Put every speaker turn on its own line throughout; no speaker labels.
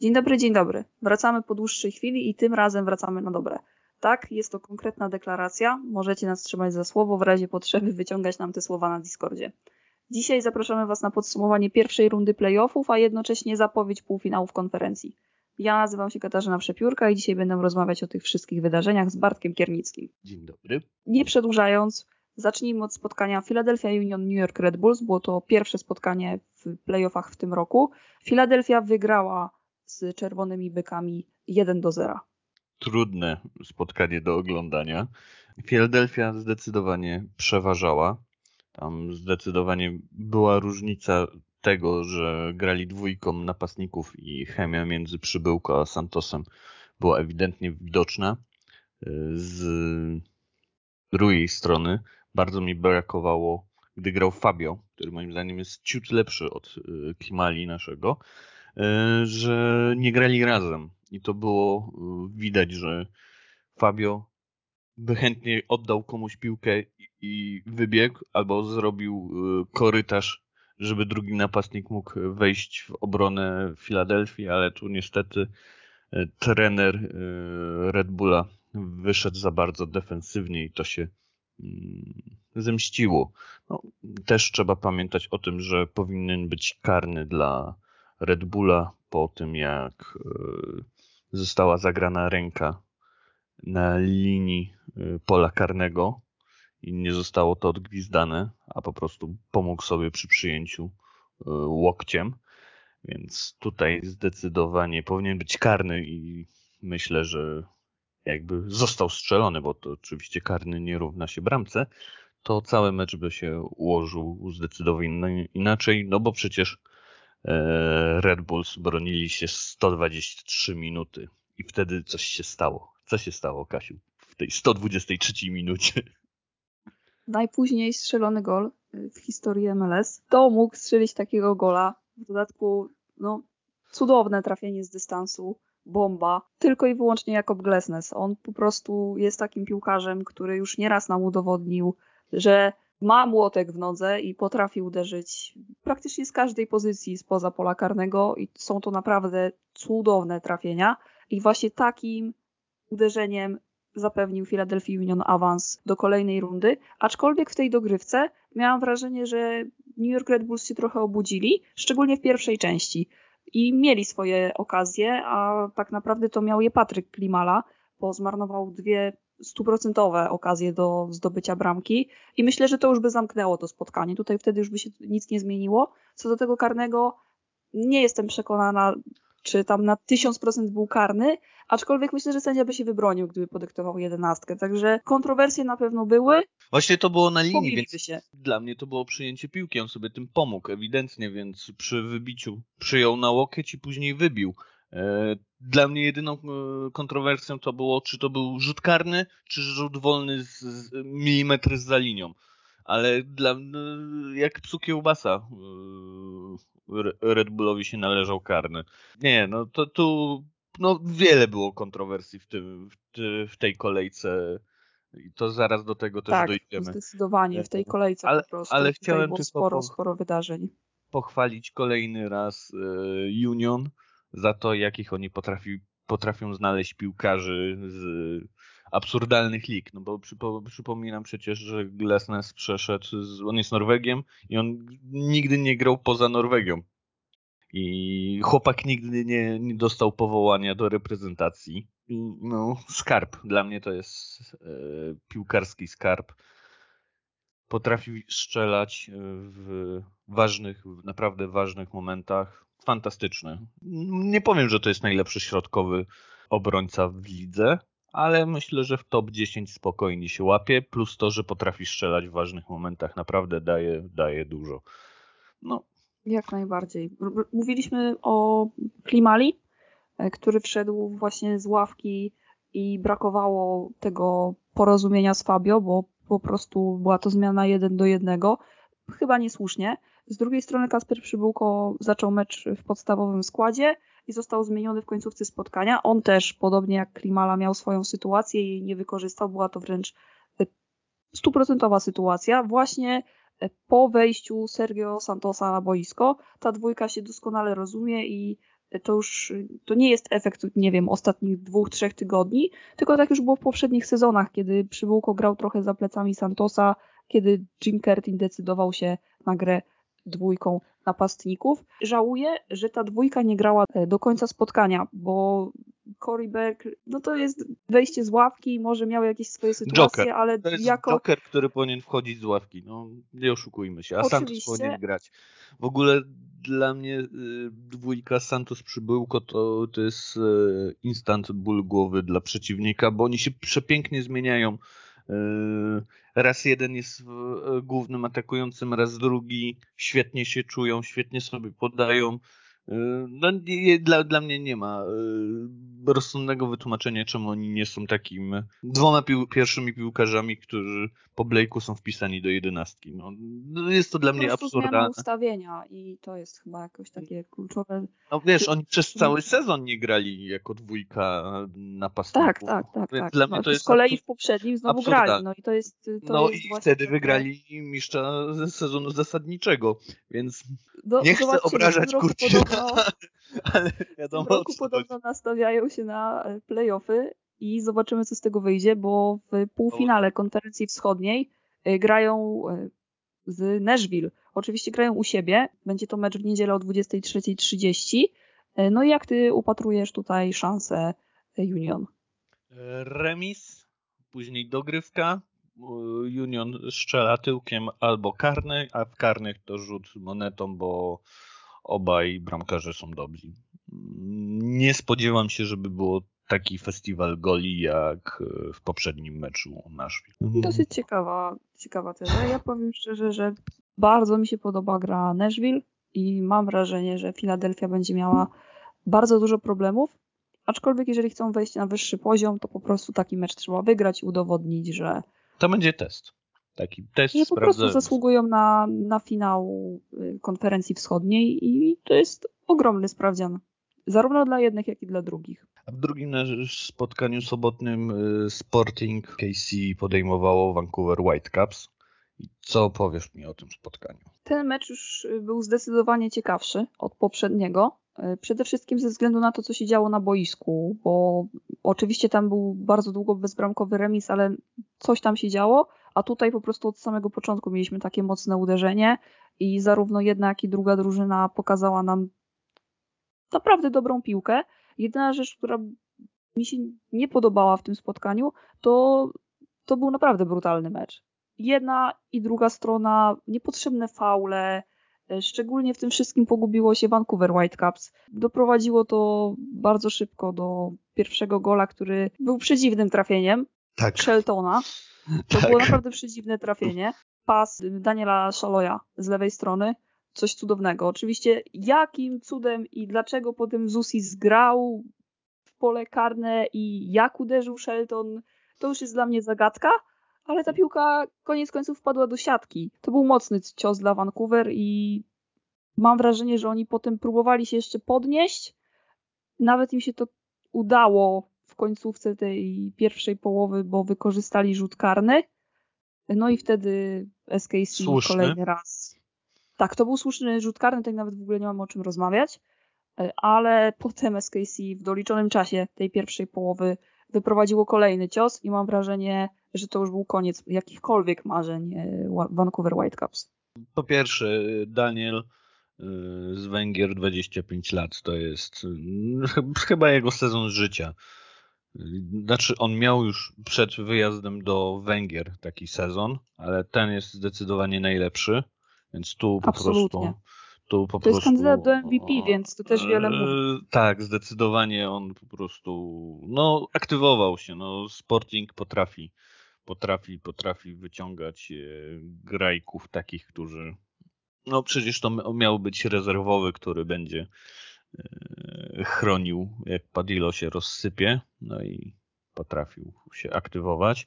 Dzień dobry, dzień dobry. Wracamy po dłuższej chwili i tym razem wracamy na dobre. Tak, jest to konkretna deklaracja. Możecie nas trzymać za słowo, w razie potrzeby wyciągać nam te słowa na Discordzie. Dzisiaj zapraszamy Was na podsumowanie pierwszej rundy playoffów, a jednocześnie zapowiedź półfinałów konferencji. Ja nazywam się Katarzyna Przepiórka i dzisiaj będę rozmawiać o tych wszystkich wydarzeniach z Bartkiem Kiernickim.
Dzień dobry.
Nie przedłużając, zacznijmy od spotkania Philadelphia Union New York Red Bulls. Było to pierwsze spotkanie w playoffach w tym roku. Philadelphia wygrała z czerwonymi bykami 1 do 0.
Trudne spotkanie do oglądania. Philadelphia zdecydowanie przeważała. Tam zdecydowanie była różnica tego, że grali dwójką napastników i chemia między Przybyłko a Santosem była ewidentnie widoczna. Z drugiej strony bardzo mi brakowało, gdy grał Fabio, który moim zdaniem jest ciut lepszy od y, Klimali naszego, że nie grali razem. I to było y, widać, że Fabio by chętnie oddał komuś piłkę i wybiegł, albo zrobił korytarz żeby drugi napastnik mógł wejść w obronę Filadelfii, ale tu niestety e, trener e, Red Bulla wyszedł za bardzo defensywnie i to się mm, zemściło. No, też trzeba pamiętać o tym, że powinien być karny dla Red Bulla po tym, jak e, została zagrana ręka na linii pola karnego i nie zostało to odgwizdane, a po prostu pomógł sobie przy przyjęciu e, łokciem. Więc tutaj zdecydowanie powinien być karny i myślę, że jakby został strzelony, bo to oczywiście karny nie równa się bramce, to cały mecz by się ułożył zdecydowanie inaczej, no bo przecież e, Red Bulls bronili się 123 minuty i wtedy coś się stało. Co się stało, Kasiu, w tej 123 minucie?
najpóźniej strzelony gol y, w historii MLS. To mógł strzelić takiego gola. W dodatku, no, cudowne trafienie z dystansu, bomba. Tylko i wyłącznie Jakob Glesnes. On po prostu jest takim piłkarzem, który już nieraz nam udowodnił, że ma młotek w nodze i potrafi uderzyć praktycznie z każdej pozycji spoza pola karnego i są to naprawdę cudowne trafienia. I właśnie takim uderzeniem zapewnił Philadelphia Union awans do kolejnej rundy, aczkolwiek w tej dogrywce miałam wrażenie, że New York Red Bulls się trochę obudzili, szczególnie w pierwszej części. I mieli swoje okazje, a tak naprawdę to miał je Patryk Klimala, bo zmarnował dwie stuprocentowe okazje do zdobycia bramki i myślę, że to już by zamknęło to spotkanie. Tutaj wtedy już by się nic nie zmieniło. Co do tego karnego, nie jestem przekonana, czy tam na 1000% był karny, aczkolwiek myślę, że sędzia by się wybronił, gdyby podyktował jedenastkę. Także kontrowersje na pewno były.
Właśnie to było na linii, więc się. dla mnie to było przyjęcie piłki. On sobie tym pomógł ewidentnie, więc przy wybiciu przyjął na łokieć i później wybił. E, dla mnie jedyną e, kontrowersją to było, czy to był rzut karny, czy rzut wolny z, z milimetry za linią. Ale dla jak psu kiełbasa e, Red Bullowi się należał karny. Nie, no to tu no, wiele było kontrowersji w, tym, w, tej kolejce. I to zaraz do tego też
tak,
dojdziemy.
zdecydowanie, w tej kolejce ale, po prostu. Ale chciałem było sporo, sporo wydarzeń.
Pochwalić kolejny raz e, Union za to, jakich oni potrafi, potrafią znaleźć piłkarzy z absurdalnych lig, no bo przypo, przypominam przecież, że Glesnes przeszedł, z, on jest Norwegiem i on nigdy nie grał poza Norwegią. I chłopak nigdy nie, nie dostał powołania do reprezentacji. No, skarb. Dla mnie to jest e, piłkarski skarb. Potrafi strzelać w ważnych, w naprawdę ważnych momentach. Fantastyczny. Nie powiem, że to jest najlepszy środkowy obrońca w lidze, ale myślę, że w top 10 spokojnie się łapie, plus to, że potrafi strzelać w ważnych momentach, naprawdę daje, daje dużo. No.
Jak najbardziej. Mówiliśmy o Klimali, e, który wszedł właśnie z ławki i brakowało tego porozumienia z Fabio, bo po prostu była to zmiana jeden do jednego. Chyba niesłusznie. Z drugiej strony Kasper Przybyłko zaczął mecz w podstawowym składzie, i został zmieniony w końcówce spotkania. On też, podobnie jak Klimala, miał swoją sytuację i jej nie wykorzystał. Była to wręcz e, stuprocentowa sytuacja. Właśnie e, po wejściu Sergio Santosa na boisko ta dwójka się doskonale rozumie i to już to nie jest efekt, nie wiem, ostatnich dwóch, trzech tygodni, tylko tak już było w poprzednich sezonach, kiedy Przybyłko grał trochę za plecami Santosa, kiedy Jim Curtin decydował się na grę dwójką napastników. Żałuję, że ta dwójka nie grała e, do końca spotkania, bo Cory Berg, no to jest wejście z ławki, może miał jakieś swoje sytuacje,
Joker.
ale
to jest
jako...
Joker, który powinien wchodzić z ławki, no nie oszukujmy się, a
Oczywiście.
Santos powinien grać. W ogóle dla mnie y, dwójka Santos przybyłko to, to jest y, instant ból głowy dla przeciwnika, bo oni się przepięknie zmieniają. Y, raz jeden jest głównym atakującym, raz drugi świetnie się czują, świetnie sobie podają. No, nie, dla, dla mnie nie ma y, rozsądnego wytłumaczenia, czemu oni nie są takim dwoma pił, pierwszymi piłkarzami, którzy po Blake'u są wpisani do jedenastki. No, no jest to dla mnie absurdalne.
ustawienia i to jest chyba jakoś takie kluczowe.
No wiesz, oni przez cały sezon nie grali jako dwójka napastników.
Tak, tak, tak.
Więc
tak.
dla mnie
no,
to jest
z kolei w poprzednim znowu
absurdalne.
grali. No i to jest. To
No
jest
i wtedy wygrali mistrza ze sezonu zasadniczego, więc
Do,
nie chcę
No,
obrażać
tym Podobno,
ale
w
wiadomo o
roku podobno nastawiają się na e, playoffy i zobaczymy, co z tego wyjdzie, bo w półfinale konferencji wschodniej e, grają e, z Nashville. Oczywiście grają u siebie. Będzie to mecz w niedzielę o 23.30. E, No i jak ty upatrujesz tutaj szansę e, Union?
Remis, później dogrywka. Union strzela tyłkiem albo karny, a w karnych to rzut monetą, bo obaj bramkarze są dobrzy. Nie spodziewam się, żeby było taki festiwal goli jak w poprzednim meczu Nashville.
Dosyć ciekawa, ciekawa teza. Ja powiem szczerze, że bardzo mi się podoba gra Nashville i mam wrażenie, że Filadelfia będzie miała bardzo dużo problemów. Aczkolwiek jeżeli chcą wejść na wyższy poziom, to po prostu taki mecz trzeba wygrać i udowodnić, że,
To będzie test. Taki test
że po prostu zasługują na, na finał y, konferencji wschodniej i to jest ogromny sprawdzian. Zarówno dla jednych, jak i dla drugich.
A w drugim spotkaniu sobotnym y, Sporting KC podejmowało Vancouver Whitecaps. I co powiesz mi o tym spotkaniu?
Ten mecz już y, był zdecydowanie ciekawszy od poprzedniego. Y, Przede wszystkim ze względu na to, co się działo na boisku, bo oczywiście tam był bardzo długo bezbramkowy remis, ale coś tam się działo, a tutaj po prostu od samego początku mieliśmy takie mocne uderzenie i zarówno jedna, jak i druga drużyna pokazała nam naprawdę dobrą piłkę. Jedyna rzecz, która mi się nie podobała w tym spotkaniu, to, to był naprawdę brutalny mecz. Jedna i druga strona, niepotrzebne faule, e, szczególnie w tym wszystkim pogubiło się Vancouver Whitecaps. Doprowadziło to bardzo szybko do pierwszego gola, który był przedziwnym trafieniem
Tak.
Sheltona. To
Tak.
było naprawdę przedziwne trafienie. Pas Daniela Szaloja z lewej strony. Coś cudownego. Oczywiście jakim cudem i dlaczego potem Zusi zgrał w pole karne i jak uderzył Shelton, to już jest dla mnie zagadka, ale ta piłka koniec końców wpadła do siatki. To był mocny cios dla Vancouver i mam wrażenie, że oni potem próbowali się jeszcze podnieść. Nawet im się to udało w końcówce tej pierwszej połowy, bo wykorzystali rzut karny. No i wtedy SKC
Słuszny.
kolejny raz. Tak, to był słuszny rzut karny, tak nawet w ogóle nie mam o czym rozmawiać. E, Ale potem SKC w doliczonym czasie tej pierwszej połowy wyprowadziło kolejny cios i mam wrażenie, że to już był koniec jakichkolwiek marzeń e, Vancouver Whitecaps.
Po pierwsze, Daniel y, z Węgier 25 lat to jest ch- chyba jego sezon życia. Znaczy, on miał już przed wyjazdem do Węgier taki sezon, ale ten jest zdecydowanie najlepszy, więc tu po
Absolutnie.
prostu. Tu po
To jest
prostu,
kandydat do MVP, więc to też wiele
e,
mówi.
Tak, zdecydowanie on po prostu no, aktywował się. No, Sporting potrafi, potrafi, potrafi wyciągać e, grajków takich, którzy no przecież to miał być rezerwowy, który będzie e, chronił, jak Padillo się rozsypie, no i potrafił się aktywować.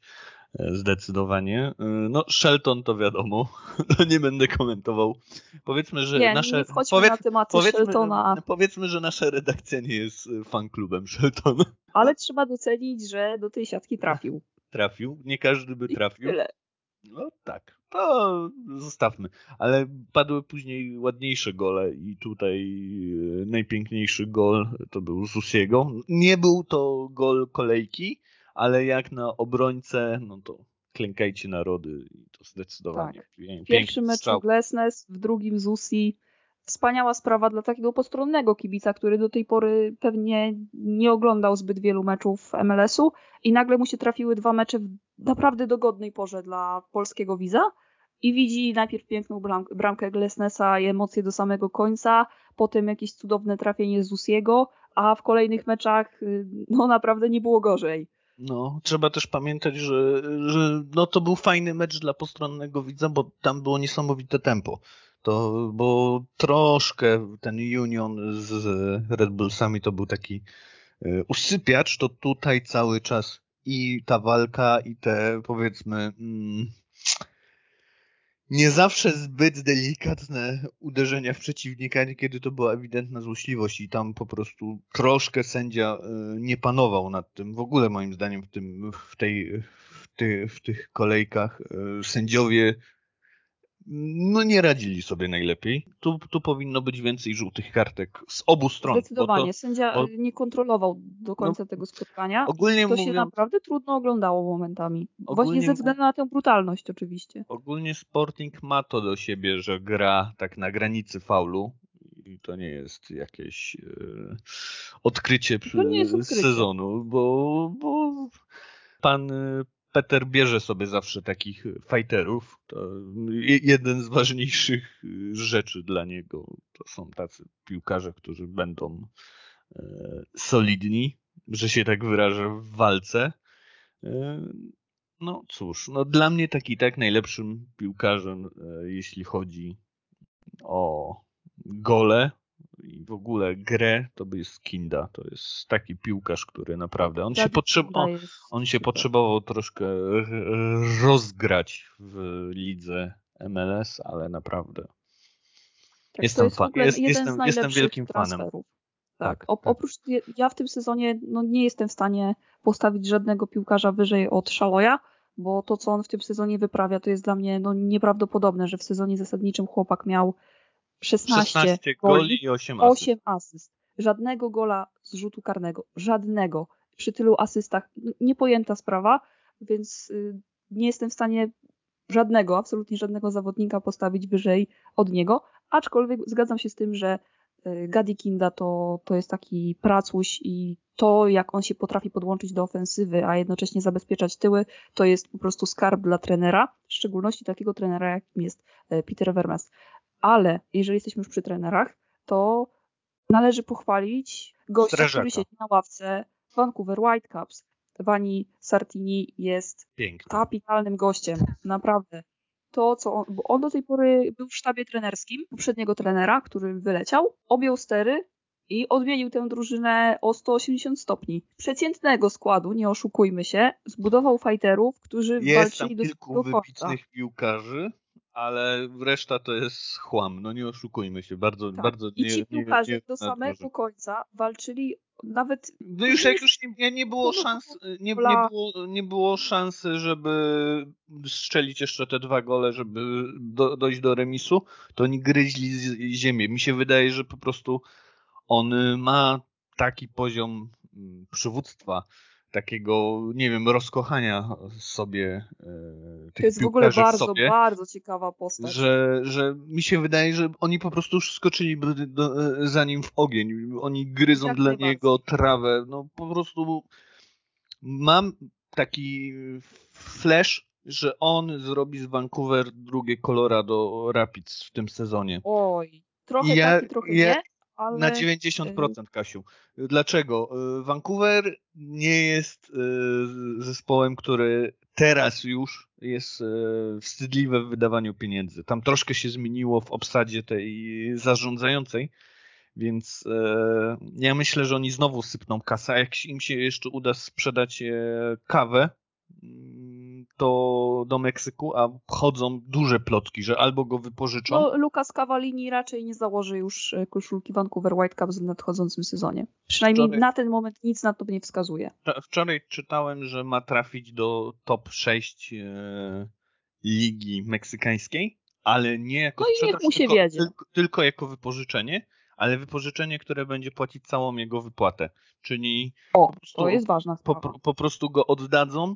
e, Zdecydowanie. No, Shelton to wiadomo, no nie będę komentował. Powiedzmy, że
Nie,
nasze.
nie
powiedz-
na tematy
powiedzmy,
Sheltona,
powiedzmy, że nasza redakcja nie jest fanklubem Sheltona.
ale trzeba docenić, że do tej siatki trafił.
Trafił. Nie każdy by trafił. No tak. to zostawmy. Ale padły później ładniejsze gole i tutaj e, najpiękniejszy gol to był Zusiego. Nie był to gol kolejki, ale jak na obrońcę, no to klękajcie narody i to zdecydowanie. Tak.
W pierwszym meczu w drugim Zusi. Wspaniała sprawa dla takiego postronnego kibica, który do tej pory pewnie nie oglądał zbyt wielu meczów MLS-u i nagle mu się trafiły dwa mecze w naprawdę dogodnej porze dla polskiego widza i widzi najpierw piękną bramkę Glesnesa i emocje do samego końca, potem jakieś cudowne trafienie Zusiego, a w kolejnych meczach y, no naprawdę nie było gorzej.
No, trzeba też pamiętać, że, że no, to był fajny mecz dla postronnego widza, bo tam było niesamowite tempo. To, bo troszkę ten Union z Red Bullsami to był taki y, usypiacz, to tutaj cały czas i ta walka, i te powiedzmy mm, nie zawsze zbyt delikatne uderzenia w przeciwnika, kiedy to była ewidentna złośliwość i tam po prostu troszkę sędzia e, nie panował nad tym. W ogóle moim zdaniem w, tym, w, tej, w, ty, w tych kolejkach e, sędziowie no nie radzili sobie najlepiej. Tu, tu powinno być więcej żółtych kartek z obu stron.
Zdecydowanie. To, Sędzia bo... nie kontrolował do końca no, tego spotkania. Ogólnie to mówiąc, się naprawdę trudno oglądało momentami. Właśnie ze względu na tę brutalność oczywiście.
Ogólnie Sporting ma to do siebie, że gra tak na granicy faulu. I to nie jest jakieś e, odkrycie, jest odkrycie sezonu, bo, bo pan Peter bierze sobie zawsze takich fighterów. To jeden z ważniejszych rzeczy dla niego to są tacy piłkarze, którzy będą e, solidni, że się tak wyrażę, w walce. E, no cóż, no dla mnie taki tak najlepszym piłkarzem, e, jeśli chodzi o gole, w ogóle grę, to by jest Kinda. To jest taki piłkarz, który naprawdę. On, się, potrzeb... on, on się potrzebował troszkę rozgrać w lidze MLS, ale naprawdę. Tak, jestem, jest fan, jest, jestem, jestem wielkim transferów. fanem.
Tak. tak, tak. Oprócz ja w tym sezonie no, nie jestem w stanie postawić żadnego piłkarza wyżej od Szaloja, bo to, co on w tym sezonie wyprawia, to jest dla mnie no, nieprawdopodobne, że w sezonie zasadniczym chłopak miał 16, 16
goli i 8 asyst. 8
asyst. Żadnego gola z rzutu karnego. Żadnego. Przy tylu asystach. Niepojęta sprawa, więc y, nie jestem w stanie żadnego, absolutnie żadnego zawodnika postawić wyżej od niego, aczkolwiek zgadzam się z tym, że y, Gadi Kinda to, to jest taki pracuś i to, jak on się potrafi podłączyć do ofensywy, a jednocześnie zabezpieczać tyły, to jest po prostu skarb dla trenera, w szczególności takiego trenera, jakim jest y, Peter Vermes ale jeżeli jesteśmy już przy trenerach, to należy pochwalić gościa, Strażaka. który siedzi na ławce Vancouver Whitecaps. Wani Sartini jest kapitalnym gościem, naprawdę. To, co on, bo on do tej pory był w sztabie trenerskim poprzedniego trenera, który wyleciał, objął stery i odmienił tę drużynę o 180 stopni. Przeciętnego składu, nie oszukujmy się, zbudował fighterów, którzy
Jest
walczyli
do kilku wybitnych piłkarzy, ale reszta to jest chłam, no nie oszukujmy się, bardzo, tak. bardzo
I ci piłkarze nie, nie, do samego końca walczyli nawet...
No już jak już nie, nie było szans, nie, nie, było, nie było szansy, żeby strzelić jeszcze te dwa gole, żeby do, dojść do remisu, to oni gryźli ziemię. Mi się wydaje, że po prostu on ma taki poziom mm, przywództwa, takiego, nie wiem, rozkochania sobie e, tych To
jest w ogóle bardzo, sobie, bardzo ciekawa postać.
Że, że mi się wydaje, że oni po prostu już skoczyli do, e, za nim w ogień. Oni gryzą Jak dla niego trawę. No po prostu mam taki flash, że on zrobi z Vancouver drugie Colorado Rapids w tym sezonie.
Oj, trochę ja, tak trochę ja, nie, ale...
Na 90%, Kasiu. Dlaczego? Y, Vancouver nie jest y, zespołem, który teraz już jest y, wstydliwy w wydawaniu pieniędzy. Tam troszkę się zmieniło w obsadzie tej zarządzającej, więc ja myślę, że oni znowu sypną kasę. Jak im się jeszcze uda sprzedać kawę, do, do Meksyku, a chodzą duże plotki, że albo go wypożyczą.
No, Lucas Cavallini raczej nie założy już e, koszulki Vancouver Whitecaps w nadchodzącym sezonie. Przynajmniej wczoraj, na ten moment nic na to nie wskazuje.
Wczoraj czytałem, że ma trafić do top 6 e, ligi meksykańskiej, ale nie jako
no
sprzedaż,
mu się
tylko,
wiedzie.
tylko, tylko jako wypożyczenie, ale wypożyczenie, które będzie płacić całą jego wypłatę. Czyli
o, prostu, to jest ważna
sprawa. Po, po prostu go oddadzą,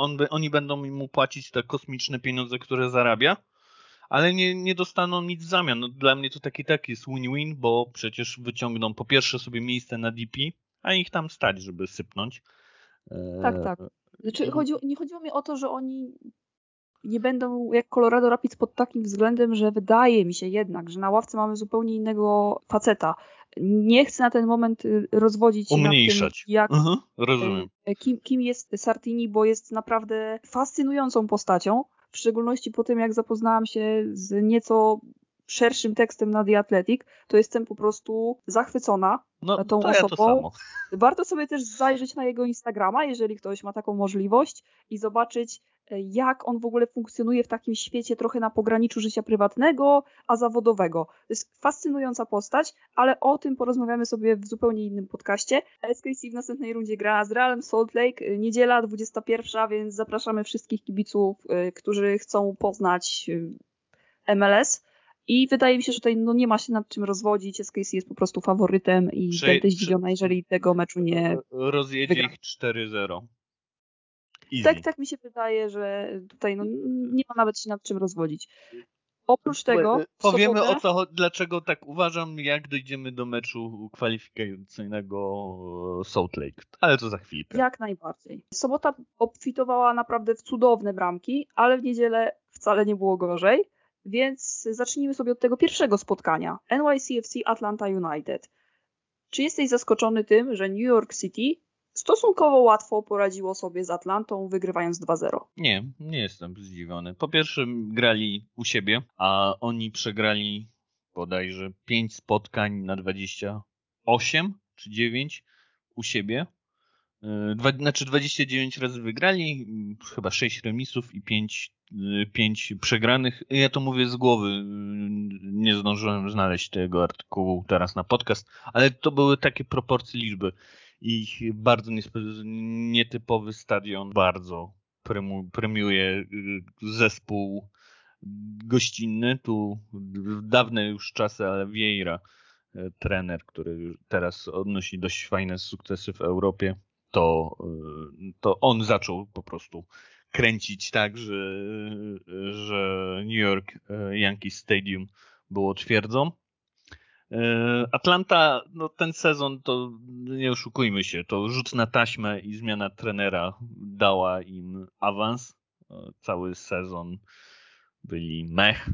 on by, oni będą mu płacić te kosmiczne pieniądze, które zarabia, ale nie, nie dostaną nic w zamian. No, dla mnie to taki tak jest win-win, bo przecież wyciągną po pierwsze sobie miejsce na DP, a ich tam stać, żeby sypnąć.
Tak, tak. Znaczy, chodzi, nie chodziło mi o to, że oni nie będą jak Colorado Rapids pod takim względem, że wydaje mi się jednak, że na ławce mamy zupełnie innego faceta. Nie chcę na ten moment y, rozwodzić
Umniejszać.
Tym, jak,
mhm, rozumiem.
Y, kim, kim jest Sartini, bo jest naprawdę fascynującą postacią. W szczególności po tym, jak zapoznałam się z nieco szerszym tekstem na The Athletic, to jestem po prostu zachwycona
no,
tą osobą. Warto sobie też zajrzeć na jego Instagrama, jeżeli ktoś ma taką możliwość i zobaczyć, e, jak on w ogóle funkcjonuje w takim świecie trochę na pograniczu życia prywatnego, a zawodowego. To jest fascynująca postać, ale o tym porozmawiamy sobie w zupełnie innym podcaście. SKC w następnej rundzie gra z Realem Salt Lake, e, niedziela 21, więc zapraszamy wszystkich kibiców, e, którzy chcą poznać MLS. I wydaje mi się, że tutaj no, nie ma się nad czym rozwodzić. SKC jest po prostu faworytem i Prze będę zdziwiona, jeżeli tego meczu nie.
Rozjedzie wygra. ich 4-0.
Tak, tak mi się wydaje, że tutaj no, nie ma nawet się nad czym rozwodzić. Oprócz tego.
Powiemy
sobotę...
o co, dlaczego tak uważam, jak dojdziemy do meczu kwalifikacyjnego Salt Lake. Ale to za chwilkę.
Jak najbardziej. Sobota obfitowała naprawdę w cudowne bramki, ale w niedzielę wcale nie było gorzej. Więc zacznijmy sobie od tego pierwszego spotkania. NYCFC Atlanta United. Czy jesteś zaskoczony tym, że New York City stosunkowo łatwo poradziło sobie z Atlantą, wygrywając 2-0?
Nie, nie jestem zdziwiony. Po pierwsze grali u siebie, a oni przegrali bodajże 5 spotkań na 28 czy 9 u siebie. E, dwa, znaczy 29 razy wygrali, chyba 6 remisów i 5, 5 przegranych. Ja to mówię z głowy, nie zdążyłem znaleźć tego artykułu teraz na podcast, ale to były takie proporcje liczby. I bardzo nietypowy stadion bardzo premiuje y, zespół gościnny. Tu dawne już czasy, ale Vieira, trener, który teraz odnosi dość fajne sukcesy w Europie to, y, to on zaczął po prostu kręcić tak, że, że New York y, Yankees Stadium było twierdzą. Y, Atlanta, no ten sezon to nie oszukujmy się, to rzut na taśmę i zmiana trenera dała im awans. Cały sezon byli mech,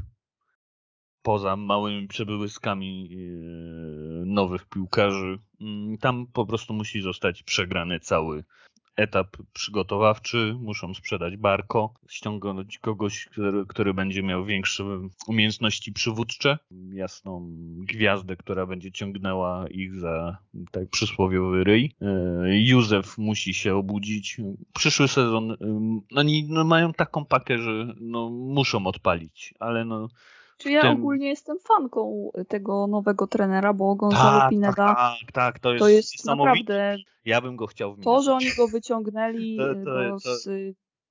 poza małymi przebyłyskami yy, nowych piłkarzy, mm, tam po prostu musi zostać przegrany cały etap przygotowawczy, muszą sprzedać Barko, ściągnąć kogoś, który, który, będzie miał większe umiejętności przywódcze, jasną gwiazdę, która będzie ciągnęła ich za tak przysłowiowy ryj. Yy, Józef musi się obudzić. Przyszły sezon, yy, oni no, mają taką pakę, że no, muszą odpalić, ale no
czy ja tym... ogólnie jestem fanką tego nowego trenera, bo Gonzalo tak, Pineda.
tak, tak, tak, to jest,
to jest naprawdę.
Ja bym go chciał w
To, że oni go wyciągnęli to, to, z,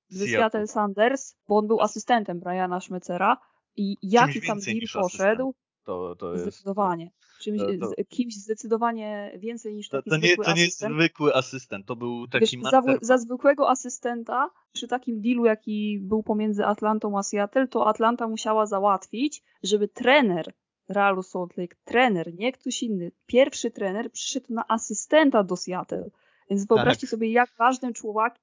z Seattle. Sanders, bo on był asystentem Briana Schmecera i jaki tam deal poszedł,
to, to
jest, zdecydowanie. Czymś, to, to, kimś zdecydowanie więcej niż taki
to,
to nie, zwykły
To nie
jest
zwykły asystent, to był taki
Wiesz, za, za, zwykłego asystenta, przy takim dealu, jaki był pomiędzy Atlantą a Seattle, to Atlanta musiała załatwić, żeby trener Realu Salt Lake, trener, nie ktoś inny, pierwszy trener przyszedł na asystenta do Seattle. Więc wyobraźcie tak. sobie, jak ważnym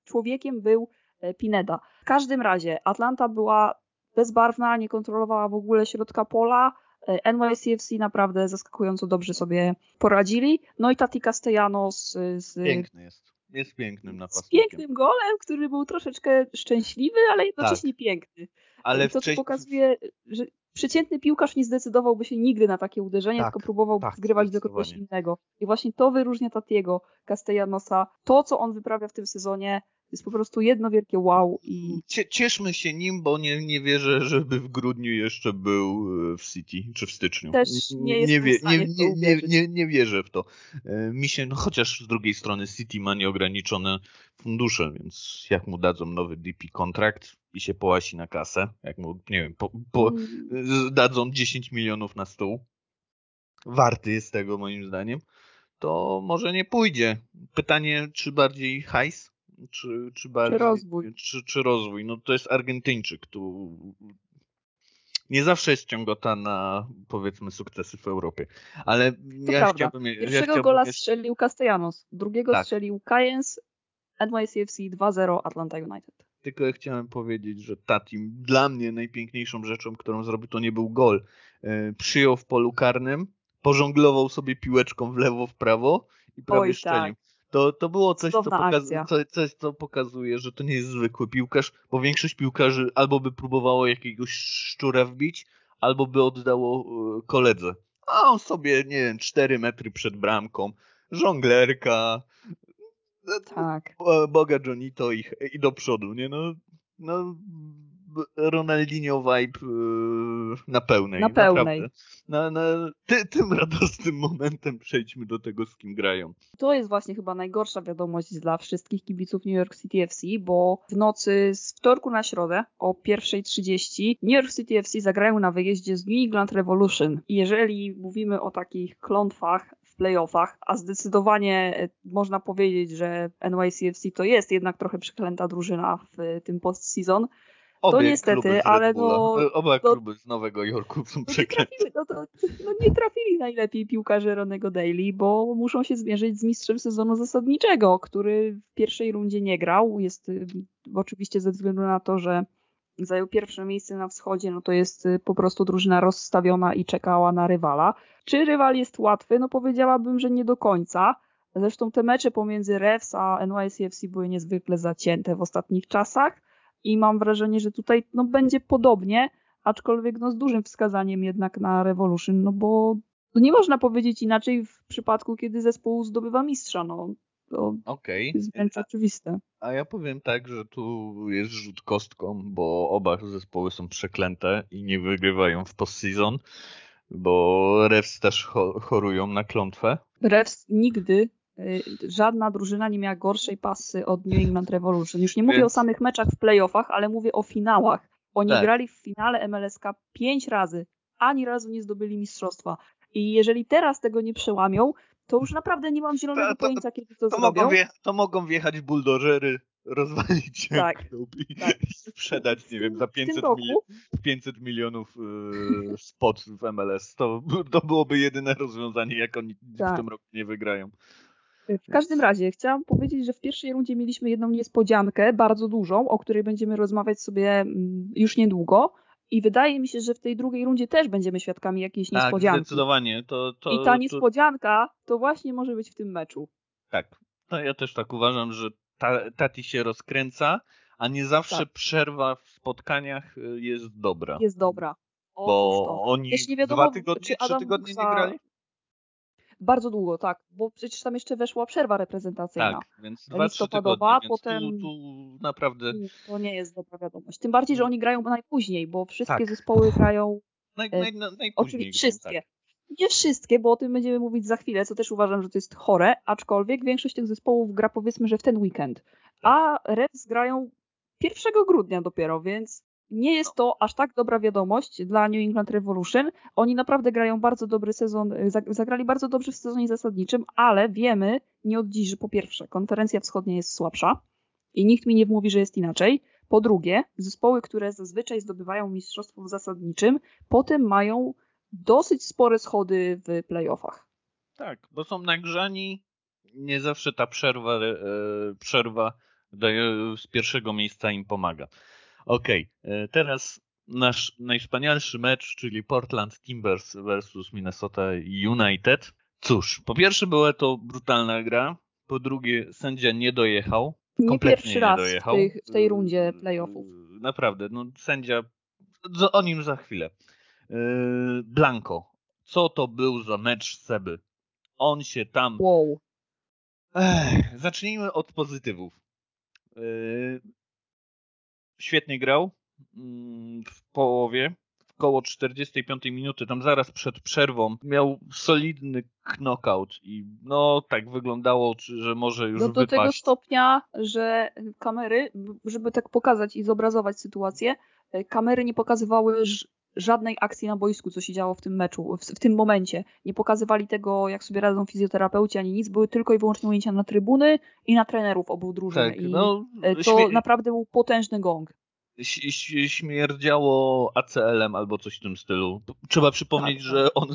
człowiekiem był e, Pineda. W każdym razie Atlanta była bezbarwna, nie kontrolowała w ogóle środka pola, NYCFC naprawdę zaskakująco dobrze sobie poradzili. No i Tati Castellanos z...
Piękny jest. Jest pięknym
napastnikiem. Z pięknym golem, który był troszeczkę szczęśliwy, ale jednocześnie tak. piękny. Ale to, wcześniej... pokazuje, że przeciętny piłkarz nie zdecydowałby się nigdy na takie uderzenie, tak, tylko próbował tak, zgrywać do kogoś innego. I właśnie to wyróżnia Tatiego Castellanosa. To, co on wyprawia w tym sezonie, jest po prostu jedno wielkie wow. I...
Cieszmy się nim, bo nie, nie wierzę, żeby w grudniu jeszcze był e, w City, czy w styczniu.
Też nie, nie, wie, nie, nie,
nie, nie, nie wierzę w to. E, mi się, no chociaż z drugiej strony City ma nieograniczone fundusze, więc jak mu dadzą nowy DP kontrakt i się połasi na kasę, jak mu, nie wiem, po, po, mm. dadzą 10 milionów na stół, warty jest tego moim zdaniem, to może nie pójdzie. Pytanie, czy bardziej hajs, czy, czy bardziej...
Czy rozwój.
Czy, czy rozwój. No to jest Argentyńczyk, tu nie zawsze jest ciągota na powiedzmy sukcesy w Europie. Ale to ja prawda. chciałbym.
Pierwszego
ja chciałbym
gola jeszcze... strzelił Castellanos, drugiego tak. strzelił Cayens, NYCFC 2-0 Atlanta United.
Tylko ja chciałem powiedzieć, że Tatim dla mnie najpiękniejszą rzeczą, którą zrobił, to nie był gol. E, przyjął w polu karnym, pożonglował sobie piłeczką w lewo, w prawo i prawie Oj, strzelił. Tak. To, to było coś co, pokaz co, coś, co pokazuje, że to nie jest zwykły piłkarz, bo większość piłkarzy albo by próbowało jakiegoś szczura wbić, albo by oddało e, koledze. A on sobie, nie wiem, 4 metry przed bramką, żonglerka,
tak.
Boga Johnito i, i do przodu, nie? No, no Ronaldinho vibe yy, na pełnej.
Na pełnej.
Na, na, ty, tym radosnym momentem przejdźmy do tego, z kim grają.
To jest właśnie chyba najgorsza wiadomość dla wszystkich kibiców New York City FC, bo w nocy z wtorku na środę o 1.30 New York City FC zagrają na wyjeździe z New England Revolution. I jeżeli mówimy o takich klątwach w playoffach, a zdecydowanie e, można powiedzieć, że NYCFC to jest jednak trochę przeklęta drużyna w tym postseason,
Obie
to niestety, ale no...
Oba to, kluby z Nowego Jorku są przeklęte.
No, to, no nie trafili najlepiej piłkarze Ronego Daily, bo muszą się zmierzyć z mistrzem sezonu zasadniczego, który w pierwszej rundzie nie grał. Jest y, oczywiście ze względu na to, że zajął pierwsze miejsce na wschodzie, no to jest y, po prostu drużyna rozstawiona i czekała na rywala. Czy rywal jest łatwy? No powiedziałabym, że nie do końca. Zresztą te mecze pomiędzy Refs a NYCFC były niezwykle zacięte w ostatnich czasach i mam wrażenie, że tutaj no, będzie podobnie, aczkolwiek no, z dużym wskazaniem jednak na Revolution, no bo no, nie można powiedzieć inaczej w przypadku, kiedy zespół zdobywa mistrza. No. To okay. jest wręcz oczywiste.
A ja powiem tak, że tu jest rzut kostką, bo oba zespoły są przeklęte i nie wygrywają w postseason, bo Refs też chorują na klątwę.
Refs nigdy żadna drużyna nie miała gorszej pasy od New England Revolution. Już nie mówię Więc... o samych meczach w playoffach, ale mówię o finałach. Oni tak. grali w finale MLS Cup pięć razy, ani razu nie zdobyli mistrzostwa. I jeżeli teraz tego nie przełamią, to już naprawdę nie mam zielonego to, to, pojęcia, kiedy to, to zrobią.
Mogą wje, to mogą wjechać buldożery, rozwalić
tak,
klub i, tak. sprzedać, nie wiem, za 500, mili 500 milionów yy, spot w MLS. To, to byłoby jedyne rozwiązanie, jak oni tak. w tym roku nie wygrają.
W każdym razie chciałam powiedzieć, że w pierwszej rundzie mieliśmy jedną niespodziankę, bardzo dużą, o której będziemy rozmawiać sobie mm, już niedługo. I wydaje mi się, że w tej drugiej rundzie też będziemy świadkami jakiejś tak, niespodzianki.
zdecydowanie. To, to,
I ta niespodzianka to właśnie może być w tym meczu.
Tak, to ja też tak uważam, że ta, Tati się rozkręca, a nie zawsze tak. przerwa w spotkaniach y, jest dobra.
Jest dobra.
O, Bo oni wiadomo, dwa tygodnie, trzy tygodnie nie grali?
Bardzo długo, tak, bo przecież tam jeszcze weszła przerwa reprezentacyjna.
Tak, więc dwa, listopadowa, tygodnie, potem. Tu, tu naprawdę.
To nie jest dobra wiadomość. Tym bardziej, że oni grają najpóźniej, bo wszystkie tak. zespoły grają.
Naj, naj, naj,
oczywiście wszystkie. Tak. Nie wszystkie, bo o tym będziemy mówić za chwilę, co też uważam, że to jest chore, aczkolwiek większość tych zespołów gra powiedzmy, że w ten weekend. A Reds grają 1 grudnia dopiero, więc nie jest to aż tak dobra wiadomość dla New England Revolution. Oni naprawdę grają bardzo dobry sezon, zagrali bardzo dobrze w sezonie zasadniczym, ale wiemy nie od dziś, że po pierwsze, konferencja wschodnia jest słabsza i nikt mi nie wmówi, że jest inaczej. Po drugie, zespoły, które zazwyczaj zdobywają mistrzostwo w zasadniczym, potem mają dosyć spore schody w playoffach.
Tak, bo są nagrzani. Nie zawsze ta przerwa, e, przerwa z pierwszego miejsca im pomaga. Okej, okay. E, teraz nasz najwspanialszy mecz, czyli Portland Timbers versus Minnesota United. Cóż, po pierwsze była to brutalna gra, po drugie sędzia nie dojechał.
Nie pierwszy nie raz dojechał. W, tej, w tej rundzie playoffów.
E, naprawdę, no sędzia, o nim za chwilę. E, Blanco, co to był za mecz Seby? On się tam...
Wow.
Ech, zacznijmy od pozytywów świetnie grał mm, w połowie, w koło 45 minuty, tam zaraz przed przerwą, miał solidny knockout i no tak wyglądało, że może już
no do
wypaść.
tego stopnia, że kamery, żeby tak pokazać i zobrazować sytuację, e, kamery nie pokazywały żadnej akcji na boisku, co się działo w tym meczu, w, w, tym momencie. Nie pokazywali tego, jak sobie radzą fizjoterapeuci, ani nic. Były tylko i wyłącznie ujęcia na trybuny i na trenerów obu drużyn. Tak, I no, e, to śmie... naprawdę był potężny gong.
Śmierdziało ACL-em albo coś w tym stylu. Trzeba przypomnieć, tak, że tak. on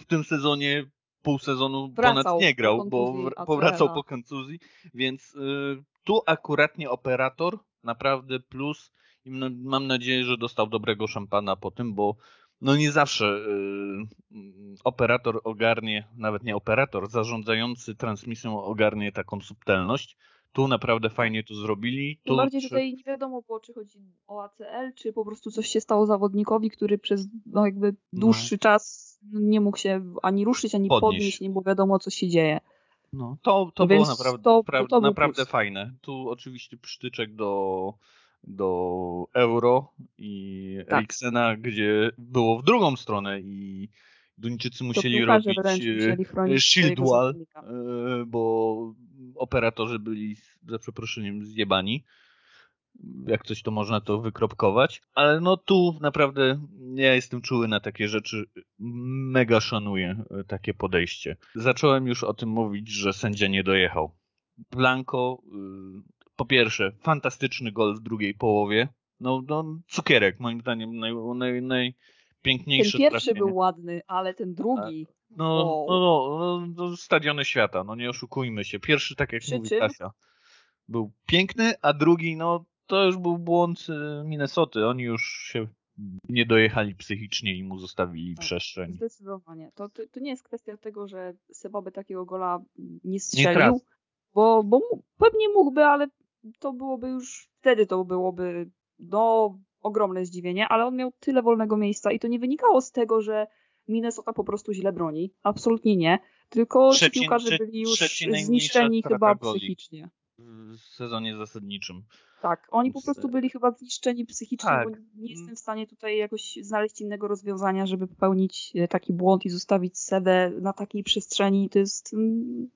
w tym sezonie pół sezonu wracał ponad nie grał, bo powracał po kontuzji, więc y, tu akuratnie operator naprawdę plus i mam nadzieję, że dostał dobrego szampana po tym, bo no nie zawsze y, operator ogarnie, nawet nie operator, zarządzający transmisją ogarnie taką subtelność. Tu naprawdę fajnie to zrobili.
Tym bardziej czy... tutaj nie wiadomo było, czy chodzi o ACL, czy po prostu coś się stało zawodnikowi, który przez no jakby dłuższy no. czas nie mógł się ani ruszyć, ani podnieść, podnieść nie było wiadomo, co się dzieje.
No, to, to było naprawdę, to, to naprawdę fajne. Tu oczywiście przytyczek do do Euro i tak. Eriksena, gdzie było w drugą stronę i Duńczycy musieli robić musieli shield wall, e, bo operatorzy byli za przeproszeniem zjebani. Jak coś to można to wykropkować. Ale no tu naprawdę ja jestem czuły na takie rzeczy. Mega szanuję e, takie podejście. Zacząłem już o tym mówić, że sędzia nie dojechał. Blanco e, po pierwsze, fantastyczny gol w drugiej połowie. No, no cukierek, moim zdaniem, naj, naj, najpiękniejszy.
Ten pierwszy trafienie. był ładny, ale ten drugi.
No, wow. no, no, no, no, stadiony świata, no nie oszukujmy się. Pierwszy, tak jak Przy mówi czym? Kasia, był piękny, a drugi, no to już był błąd y, Minnesoty. Oni już się nie dojechali psychicznie i mu zostawili tak, przestrzeń.
Zdecydowanie. To, to, to, nie jest kwestia tego, że Seba by takiego gola nie strzelił, nie bo, bo pewnie mógłby, ale to byłoby już, wtedy to byłoby no, ogromne zdziwienie, ale on miał tyle wolnego miejsca i to nie wynikało z tego, że Minnesota po prostu źle broni. Absolutnie nie. Tylko Trzeci, ci piłkarze byli już zniszczeni chyba psychicznie.
W sezonie zasadniczym.
Tak, oni po prostu byli chyba zniszczeni psychicznie, tak. bo nie jestem w stanie tutaj jakoś znaleźć innego rozwiązania, żeby popełnić e, taki błąd i zostawić Sebę na takiej przestrzeni. To jest. Mm,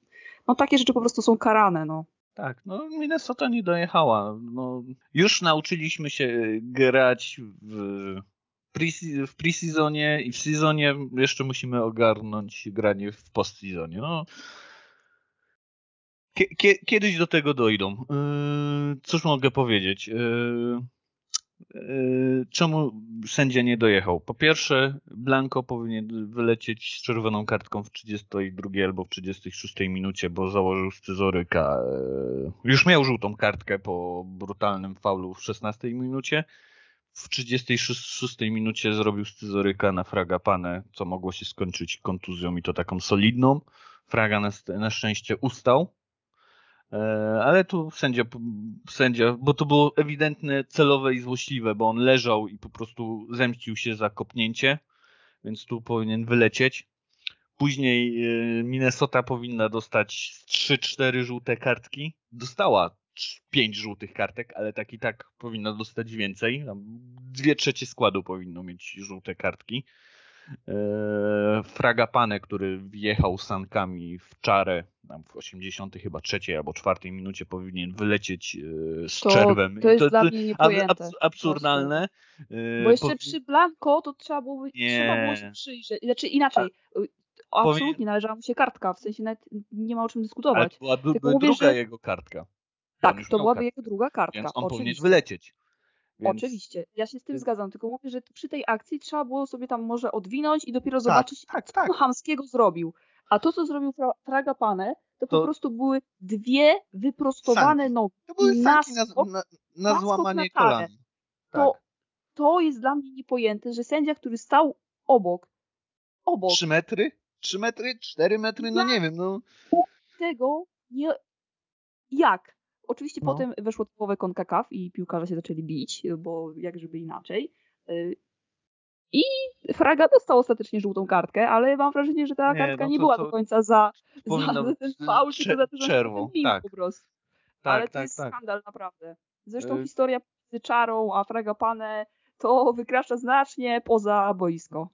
no takie rzeczy po prostu są karane, no.
Tak, no Minnesota nie dojechała. No, już nauczyliśmy się grać w, w pre-seasonie i w seasonie jeszcze musimy ogarnąć granie w post-seasonie. No, kiedyś do tego dojdą. Yy, cóż mogę powiedzieć? Yy, czemu sędzia nie dojechał? Po pierwsze, Blanco powinien wylecieć z czerwoną kartką w 32 albo w 36 minucie, bo założył scyzoryka. Już miał żółtą kartkę po brutalnym faulu w 16 minucie. W 36 minucie zrobił scyzoryka na Fraga Pane, co mogło się skończyć kontuzją i to taką solidną. Fraga na, na szczęście ustał ale tu sędzia, sędzia, bo to było ewidentne, celowe i złośliwe, bo on leżał i po prostu zemścił się za kopnięcie, więc tu powinien wylecieć. Później e, Minnesota powinna dostać 3-4 żółte kartki. Dostała 5 żółtych kartek, ale tak i tak powinna dostać więcej. Dwie trzecie składu powinno mieć żółte kartki. E, Fragapane, który wjechał sankami w czarę tam w 80 chyba trzeciej albo czwartej minucie powinien wylecieć e, z to, czerwem.
To jest to, dla mnie niepojęte.
absurdalne.
E, bo jeszcze przy Blanco to trzeba było, nie. trzeba było się przyjrzeć. Znaczy inaczej, absolutnie powinien... należała mu się kartka, w sensie nawet nie ma o czym dyskutować.
Ale to była druga że... jego kartka.
Tak, to byłaby jego druga kartka.
Więc on oczywiście. powinien wylecieć.
Więc... Oczywiście, ja się z tym zgadzam, tylko mówię, że przy tej akcji trzeba było sobie tam może odwinąć i dopiero tak, zobaczyć, tak, co tak. Hamskiego zrobił. A to, co zrobił Fraga Pane, to, to, po prostu były dwie wyprostowane sanki. nogi.
To były sanki na, na, na złamanie na kolan.
To, tak. to jest dla mnie niepojęte, że sędzia, który stał obok, obok.
Trzy metry? Trzy metry? Cztery metry? No nie wiem, no.
Tego nie... Jak? Oczywiście no. potem weszło typowe CONCACAF i piłkarze się zaczęli bić, bo jak żeby inaczej. Y, I Fraga dostał ostatecznie żółtą kartkę, ale mam wrażenie, że ta nie, kartka no nie była do końca za, za, za ten tylko za to, że czerwą. Tak. po prostu. Tak, ale to tak, jest tak. skandal naprawdę. Zresztą y historia z Czarą, a Fraga Pane to wykracza znacznie poza boisko.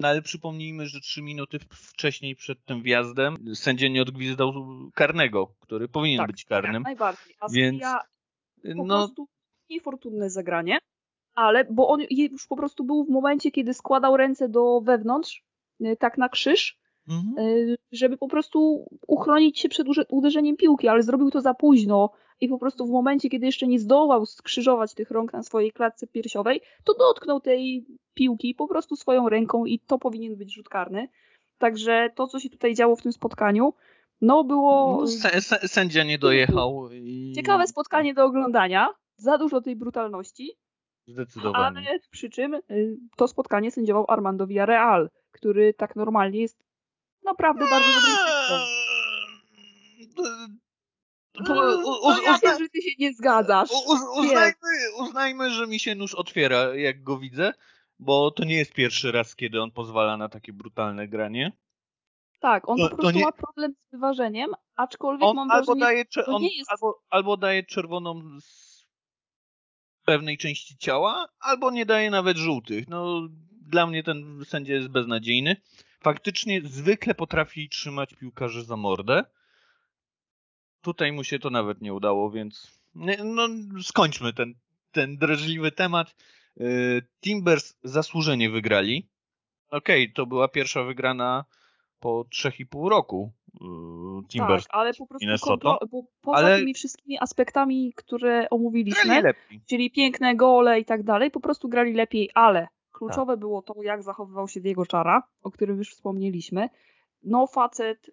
No ale przypomnijmy, że trzy minuty wcześniej przed tym wjazdem sędzia nie odgwizdał karnego, który powinien
tak,
być karnym.
Jak najbardziej. A
więc
po no... prostu niefortunne zagranie, ale bo on już po prostu był w momencie, kiedy składał ręce do wewnątrz, y, tak na krzyż, mhm. Y, żeby po prostu uchronić się przed uderzeniem piłki, ale zrobił to za późno i po prostu w momencie, kiedy jeszcze nie zdołał skrzyżować tych rąk na swojej klatce piersiowej, to dotknął tej piłki po prostu swoją ręką i to powinien być rzut karny. Także to, co się tutaj działo w tym spotkaniu, no było... No,
sędzia nie dojechał. I...
Ciekawe spotkanie do oglądania. Za dużo tej brutalności.
Zdecydowanie.
Ale przy czym y, to spotkanie sędziował Armando Villarreal, który tak normalnie jest naprawdę bardzo dobrym to, no, ja wiem, że ty się nie zgadzasz.
uznajmy, uznajmy, że mi się nóż otwiera, jak go widzę, bo to nie jest pierwszy raz, kiedy on pozwala na takie brutalne granie.
Tak, on to, po prostu nie... ma problem z wyważeniem, aczkolwiek on mam albo
daje,
on
jest... albo, albo daje czerwoną z pewnej części ciała, albo nie daje nawet żółtych. No, dla mnie ten sędzia jest beznadziejny. Faktycznie zwykle potrafi trzymać piłkarzy za mordę. Tutaj mu się to nawet nie udało, więc no, skończmy ten, ten drażliwy temat. Y, Timbers zasłużenie wygrali. Okej, okay, to była pierwsza wygrana po 3,5 roku. Y, Timbers
tak, ale po prostu kontro, bo poza ale... tymi wszystkimi aspektami, które omówiliśmy, czyli piękne gole i tak dalej, po prostu grali lepiej, ale kluczowe tak. było to, jak zachowywał się Diego Czara, o którym już wspomnieliśmy. No facet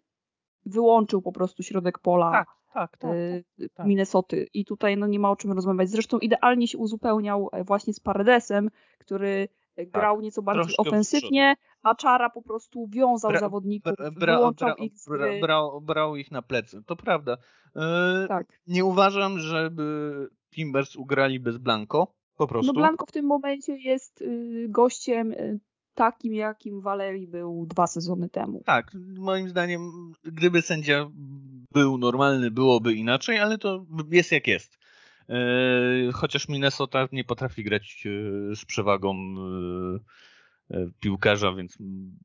wyłączył po prostu środek pola.
Tak tak, tak,
y, tak, tak. Minnesoty. I tutaj no, nie ma o czym rozmawiać. Zresztą idealnie się uzupełniał e, właśnie z Paredesem, który e, tak, grał nieco bardziej Troszkę ofensywnie, a Czara po prostu wiązał bra, zawodników, bra, bra, ich z.
Brał, brał ich na plecy, to prawda. E, tak. Nie uważam, żeby Timbers ugrali bez Blanco, po prostu.
No Blanco w tym momencie jest y, gościem y, takim, jakim Valerii był dwa sezony temu.
Tak, moim zdaniem, gdyby sędzia był normalny, byłoby inaczej, ale to jest jak jest. E, chociaż Minnesota nie potrafi grać z przewagą piłkarza, więc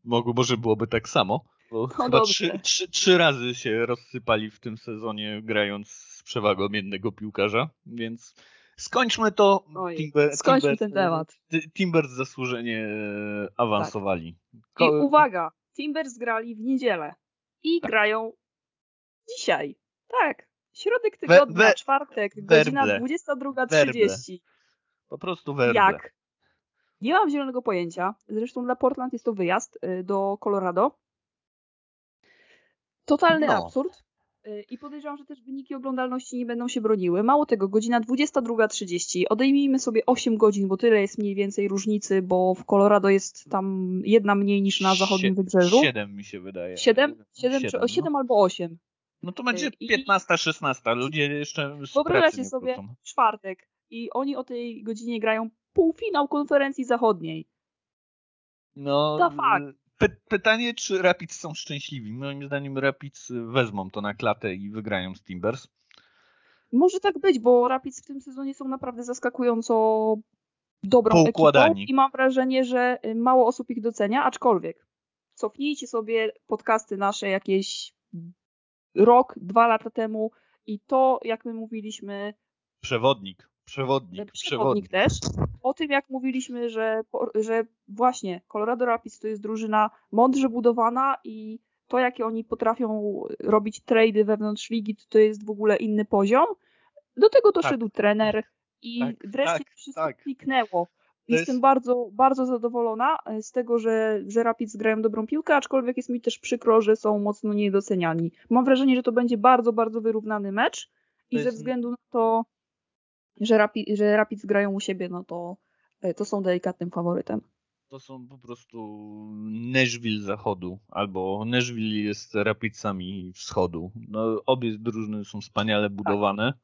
może byłoby tak samo. Bo no chyba trzy, trzy, trzy razy się rozsypali w tym sezonie grając z przewagą jednego piłkarza, więc skończmy to.
Oj, Timber, skończmy Timbers, ten temat.
Timbers zasłużenie awansowali.
Tak. I uwaga, Timbers grali w niedzielę i tak. grają Dzisiaj. Tak. Środek tygodnia, we, we, czwartek, godzina 22.30.
Po prostu werble.
Jak? Nie mam zielonego pojęcia. Zresztą dla Portland jest to wyjazd y, do Colorado. Totalny no. absurd. Y, I podejrzewam, że też wyniki oglądalności nie będą się broniły. Mało tego, godzina 22.30. Odejmijmy sobie 8 godzin, bo tyle jest mniej więcej różnicy, bo w Colorado jest tam jedna mniej niż na zachodnim wybrzeżu.
7 mi się wydaje.
7? 7, 7, 7 no. albo 8.
No to będzie 15-16. Ludzie jeszcze z
Wyobraźcie sobie wrócą. czwartek i oni o tej godzinie grają półfinał konferencji zachodniej.
No, py pytanie, czy Rapids są szczęśliwi. Moim zdaniem Rapids wezmą to na klatę i wygrają z Timbers.
Może tak być, bo Rapids w tym sezonie są naprawdę zaskakująco dobrą ekipą i mam wrażenie, że mało osób ich docenia, aczkolwiek cofnijcie sobie podcasty nasze jakieś rok, dwa lata temu i to, jak my mówiliśmy.
Przewodnik. Przewodnik,
przewodnik, też. O tym, jak mówiliśmy, że, że właśnie Colorado Rapids to jest drużyna mądrze budowana i to, jakie oni potrafią robić trady wewnątrz ligi, to, to jest w ogóle inny poziom. Do tego doszedł tak. trener i tak, wreszcie tak, wszystko tak. kliknęło. Jestem jest... bardzo, bardzo zadowolona e, z tego, że, że Rapids grają dobrą piłkę, aczkolwiek jest mi też przykro, że są mocno niedoceniani. Mam wrażenie, że to będzie bardzo, bardzo wyrównany mecz i jest... ze względu na to, że, Rapi, że Rapids grają u siebie, no to, e, to są delikatnym faworytem.
To są po prostu Nashville zachodu, albo Nashville jest Rapidsami wschodu. No, obie drużyny są wspaniale budowane. Tak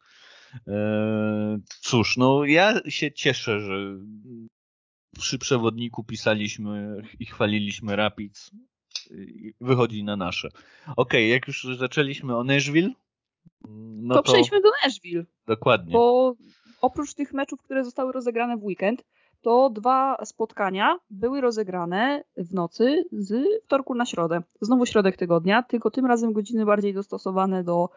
E, cóż, no ja się cieszę, że przy przewodniku pisaliśmy i chwaliliśmy Rapids. Wychodzi na nasze. Okej, okay, jak już zaczęliśmy o Nashville, no to,
to przejdźmy do Nashville.
Dokładnie.
Bo oprócz tych meczów, które zostały rozegrane w weekend, to dwa spotkania były rozegrane w nocy z wtorku na środę. Znowu środek tygodnia, tylko tym razem godziny bardziej dostosowane do,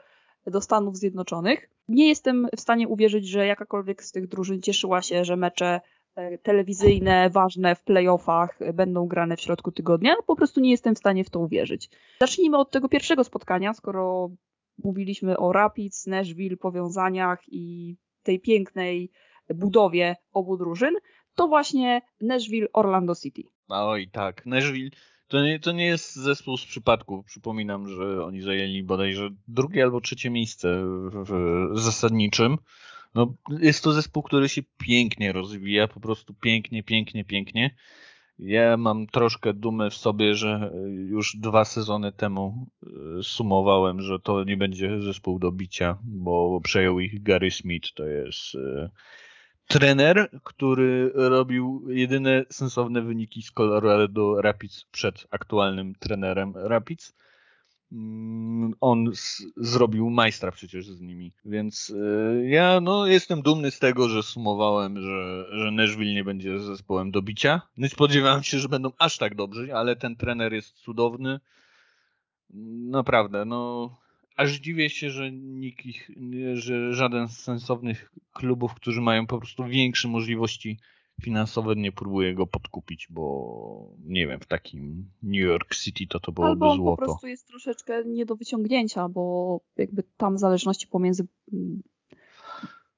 do Stanów Zjednoczonych. Nie jestem w stanie uwierzyć, że jakakolwiek z tych drużyn cieszyła się, że mecze e, telewizyjne, ważne w playoffach będą grane w środku tygodnia. No, po prostu nie jestem w stanie w to uwierzyć. Zacznijmy od tego pierwszego spotkania, skoro mówiliśmy o Rapids, Nashville, powiązaniach i tej pięknej budowie obu drużyn, to właśnie Nashville Orlando City.
Oj, tak. Nashville to nie, to nie jest zespół z przypadku. Przypominam, że oni zajęli bodajże drugie albo trzecie miejsce w, w zasadniczym. No, jest to zespół, który się pięknie rozwija, po prostu pięknie, pięknie, pięknie. Ja mam troszkę dumę w sobie, że już dwa sezony temu e, sumowałem, że to nie będzie zespół do bicia, bo przejął ich Gary Smith. To jest e, trener, który robił jedyne sensowne wyniki z Colorado Rapids przed aktualnym trenerem Rapids. Mm, on zrobił majstra przecież z nimi, więc y, ja no, jestem dumny z tego, że sumowałem, że, że Nashville nie będzie zespołem do bicia. Nie spodziewałem się, że będą aż tak dobrzy, ale ten trener jest cudowny. Naprawdę, no aż dziwię się, że nikt ich, że żaden z sensownych klubów, którzy mają po prostu większe możliwości finansowe, nie próbuje go podkupić, bo nie wiem, w takim New York City to to byłoby
Albo on
złoto.
po prostu jest troszeczkę nie do wyciągnięcia, bo jakby tam zależności pomiędzy mm,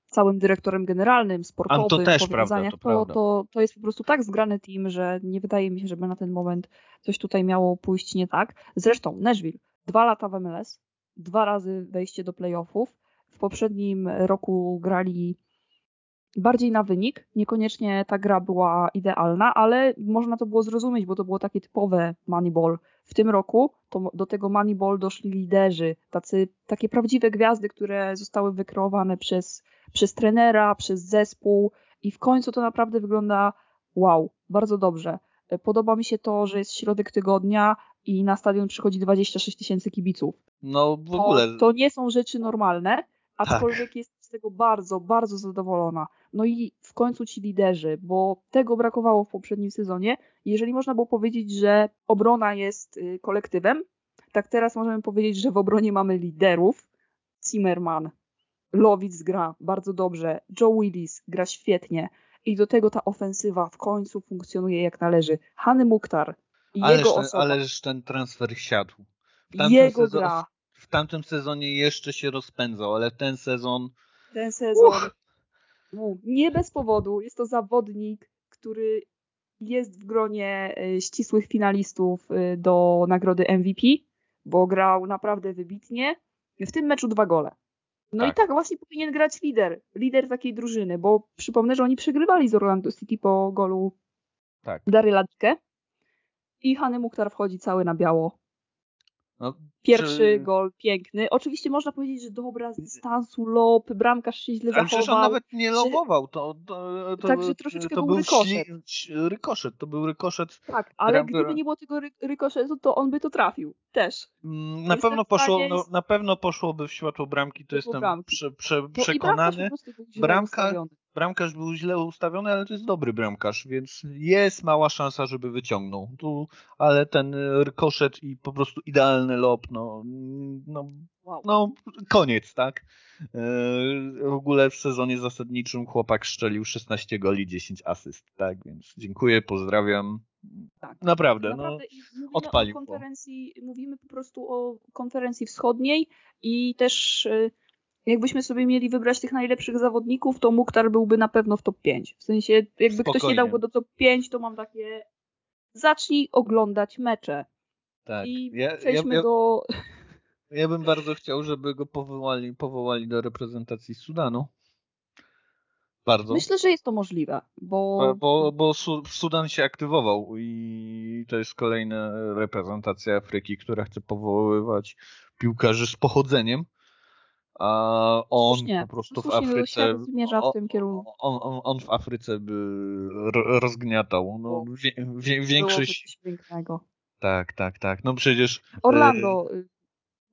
całym dyrektorem generalnym, sportowym,
to też
powiązaniach,
prawda, to,
to, to, to jest po prostu tak zgrany team, że nie wydaje mi się, żeby na ten moment coś tutaj miało pójść nie tak. Zresztą Nashville, dwa lata w MLS, dwa razy wejście do playoffów. W poprzednim roku grali bardziej na wynik. Niekoniecznie ta gra była idealna, ale można to było zrozumieć, bo to było takie typowe Moneyball. W tym roku to do tego Moneyball doszli liderzy, tacy, takie prawdziwe gwiazdy, które zostały wykreowane przez, przez trenera, przez zespół i w końcu to naprawdę wygląda wow, bardzo dobrze. Podoba mi się to, że jest środek tygodnia i na stadion przychodzi 26 tysięcy kibiców.
No w ogóle.
To, to nie są rzeczy normalne, aczkolwiek tak. jestem z tego bardzo, bardzo zadowolona. No i w końcu ci liderzy, bo tego brakowało w poprzednim sezonie. Jeżeli można było powiedzieć, że obrona jest y, kolektywem, tak teraz możemy powiedzieć, że w obronie mamy liderów. Zimmerman, Lowic gra bardzo dobrze, Joe Willis gra świetnie i do tego ta ofensywa w końcu funkcjonuje jak należy. Hany Mukhtar,
ależ
jego
ten,
osoba.
Ależ ten transfer siadł.
W jego sezon, gra.
W tamtym sezonie jeszcze się rozpędzał, ale ten sezon...
Ten sezon... Uh. Nie bez powodu. Jest to zawodnik, który jest w gronie e, ścisłych finalistów e, do nagrody MVP, bo grał naprawdę wybitnie. W tym meczu dwa gole. No tak. i tak właśnie powinien grać lider, lider takiej drużyny, bo przypomnę, że oni przegrywali z Orlando City po golu tak. Daryla i Hany Mukhtar wchodzi cały na biało. No, Pierwszy czy... gol piękny. Oczywiście można powiedzieć, że dobra z dystansu, lob, bramkarz się źle zachował. Ale przecież
on nawet nie lobował. To,
to, to, Także troszeczkę to był rykoszet.
rykoszet. To był rykoszet.
Tak, ale gdyby nie było tego ry rykoszetu, to on by to trafił. Też.
Mm, na pewno, poszło, no, na pewno poszłoby w światło bramki, to jestem prze, prze, przekonany. Bramka, bramkarz był źle ustawiony, ale to jest dobry bramkarz, więc jest mała szansa, żeby wyciągnął. Tu, ale ten rykoszet i po prostu idealny lob, no, no, wow. no koniec, tak? E, w ogóle w sezonie zasadniczym chłopak szczelił 16 goli, 10 asyst, tak? Więc dziękuję, pozdrawiam. Tak, naprawdę, naprawdę no, odpalił.
Konferencji, mówimy po prostu o konferencji wschodniej i też e, jakbyśmy sobie mieli wybrać tych najlepszych zawodników, to Muktar byłby na pewno w top 5. W sensie, jakby Spokojnie. ktoś nie dał go do top 5, to mam takie zacznij oglądać mecze. Tak. I ja, przejdźmy ja, ja, do...
Ja bym bardzo chciał, żeby go powołali, powołali do reprezentacji Sudanu. Bardzo.
Myślę, że jest to możliwe, bo...
Bo, bo, Sudan się aktywował i to jest kolejna reprezentacja Afryki, która chce powoływać piłkarzy z pochodzeniem a on Słusznie. po prostu w Afryce
zmierza w tym kierunku.
On, on, on w Afryce by rozgniatał. No, wie, wie, większość. Tak, tak, tak. No przecież.
Orlando. Y,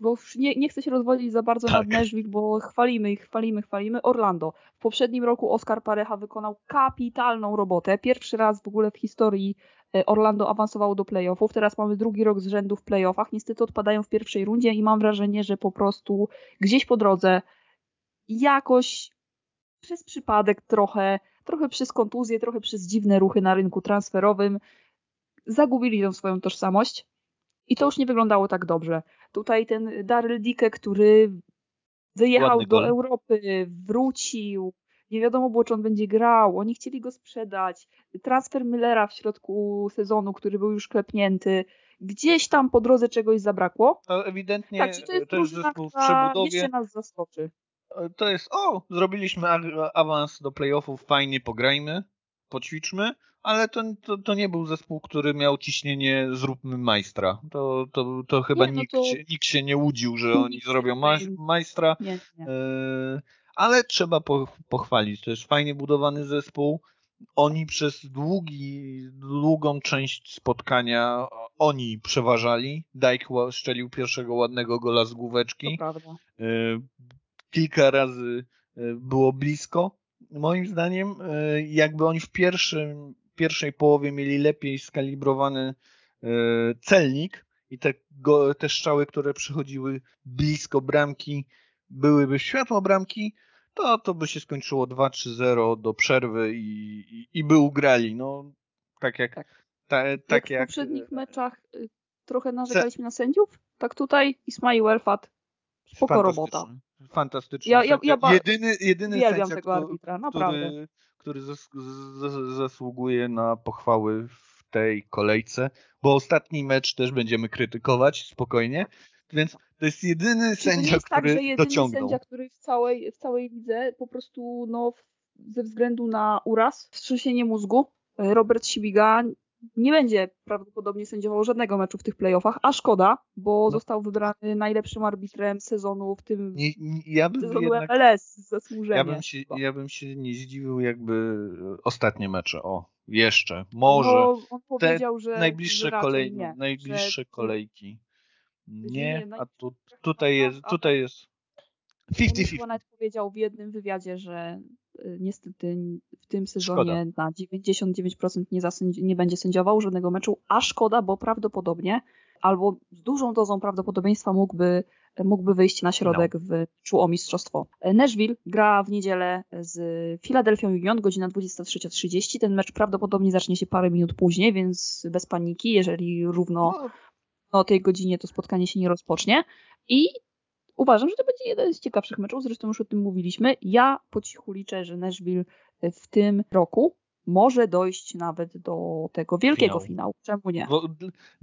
bo już nie, nie chcę się rozwodzić za bardzo
Tak.
nad Nashville, bo chwalimy ich, chwalimy, chwalimy. Orlando. W poprzednim roku Oscar Parecha wykonał kapitalną robotę. Pierwszy raz w ogóle w historii e, Orlando awansowało do playoffów. Teraz mamy drugi rok z rzędu w playoffach. Niestety odpadają w pierwszej rundzie i mam wrażenie, że po prostu gdzieś po drodze jakoś przez przypadek trochę, trochę przez kontuzję, trochę przez dziwne ruchy na rynku transferowym zagubili tą swoją tożsamość i to już nie wyglądało tak dobrze. Tutaj ten Daryl Dike, który wyjechał do. Europy, wrócił, nie wiadomo było, czy on będzie grał, oni chcieli go sprzedać. Transfer Millera w środku sezonu, który był już klepnięty, gdzieś tam po drodze czegoś zabrakło.
To ewidentnie
Tak, to jest
zespół w przebudowie.
jeszcze nas zaskoczy.
To jest, o, zrobiliśmy awans do playoffów, fajnie, pograjmy, poćwiczmy, ale to, to, to nie był zespół, który miał ciśnienie zróbmy majstra. To, to, to chyba
Nie, no
nikt,
to-
się- nikt się nie łudził, że oni zrobią ma majstra.
Nie, nie.
E, ale trzeba po, pochwalić. To jest fajnie budowany zespół. Oni przez długi, długą część spotkania oni przeważali. Dijk ła- strzelił pierwszego ładnego gola z główeczki. E, Kilka razy e, było blisko. Moim zdaniem, jakby oni w pierwszym, pierwszej połowie mieli lepiej skalibrowany e, celnik i te, go, te strzały, które przychodziły blisko bramki, byłyby w światło bramki, to, to by się skończyło 2-3-0 do przerwy i, i, i by ugrali. No, tak jak,
Tak.
ta,
Jak
tak
w
jak
poprzednich meczach y, trochę narzekaliśmy na sędziów, tak tutaj Ismail Elfat spoko robota.
Fantastyczny.
Ja- ja- ja
jedyny jedyny sędzia,
tego arbitra, naprawdę.
który, który zas, zas, zasługuje na pochwały w tej kolejce, bo ostatni mecz też będziemy krytykować spokojnie, więc to jest jedyny
Czy to nie
sędzia,
jest tak,
który
że jedyny
dociągnął.
sędzia, który w całej, w całej lidze po prostu no, ze względu na uraz, wstrząsienie mózgu, Robert Sibiga nie będzie prawdopodobnie sędziował żadnego meczu w tych playoffach, a szkoda, bo
No.
został wybrany najlepszym arbitrem sezonu w tym
Nie, nie, ja bym
sezonu
jednak,
MLS zasłużenie.
ja bym, się, ja bym się nie zdziwił, jakby ostatnie mecze, o, jeszcze, może,
No, on powiedział, że
najbliższe,
że
kolej,
nie,
najbliższe
że-
kolejki. Nie, a tu, tutaj jest, tutaj jest
On
50-50.
chyba nawet powiedział w jednym wywiadzie, że y, niestety w tym
Szkoda.
sezonie na 99% nie, zasędzi- nie będzie sędziował żadnego meczu, a szkoda, bo prawdopodobnie albo z dużą dozą prawdopodobieństwa mógłby, mógłby wyjść na środek w meczu o mistrzostwo. Nashville gra w niedzielę z Philadelphia Union, godzina 23.30. Ten mecz prawdopodobnie zacznie się parę minut później, więc bez paniki, jeżeli równo
No,
o tej godzinie to spotkanie się nie rozpocznie. I uważam, że to będzie jeden z ciekawszych meczów, zresztą już o tym mówiliśmy. Ja po cichu liczę, że Nashville w tym roku może dojść nawet do tego wielkiego
Finału.
finału. Czemu nie?
Bo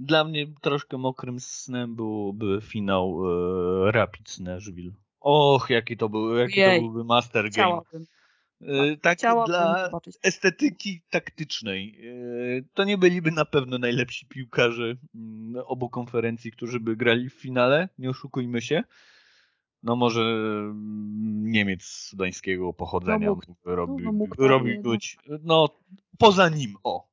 dla mnie troszkę mokrym snem byłby finał e, Rapids Nashville. Och, jaki to był, jaki to byłby master game. E, tak
Chciałabym
dla
zobaczyć.
estetyki taktycznej. E, to nie byliby na pewno najlepsi piłkarze mm, obu konferencji, którzy by grali w finale, nie oszukujmy się. No może mm, Niemiec sudańskiego pochodzenia
No mógł-
robi,
no mógł tak
robi być, no poza nim, o,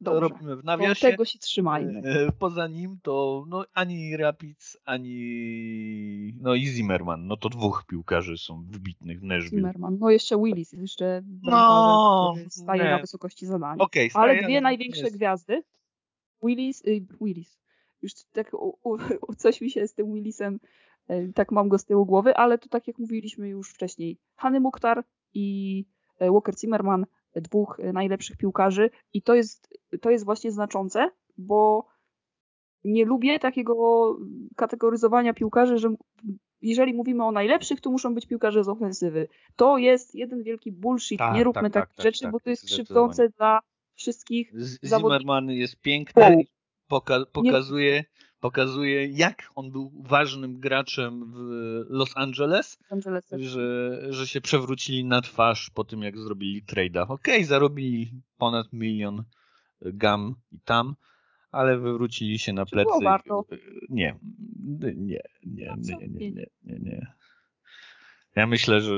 Dobrze.
robimy w nawiasie.
tego się trzymajmy.
E, Poza nim to no, ani Rapids, ani no i Zimmerman. No to dwóch piłkarzy są wybitnych w Nashville.
Zimmerman. No jeszcze Willis, jeszcze
No,
no, który staje
nie.
na wysokości zadania.
Okej,
Ale dwie największe
jest-
gwiazdy. Willis, y, Willis. Już tak u, u, coś mi się z tym Willisem, tak mam go z tyłu głowy, ale to tak jak mówiliśmy już wcześniej. Hany Mukhtar i y, Walker Zimmerman, dwóch y, najlepszych piłkarzy i to jest, to jest właśnie znaczące, bo nie lubię takiego kategoryzowania piłkarzy, że jeżeli mówimy o najlepszych, to muszą być piłkarze z ofensywy. To jest jeden wielki bullshit.
Tak,
nie róbmy
tak, tak,
takich
tak,
rzeczy,
tak,
bo to jest krzywdzące dla wszystkich.
Z-
zawodników.
Zimmerman jest piękny,
Wow.
poka pokazuje, pokazuje jak on był ważnym graczem w Los Angeles,
Angeles
że, że się przewrócili na twarz po tym, jak zrobili trade'a. Okej, zarobili ponad milion gam i tam, ale wywrócili się na plecy.
było warto?
Nie, nie, nie, nie, nie, nie, nie, nie, nie. Ja myślę, że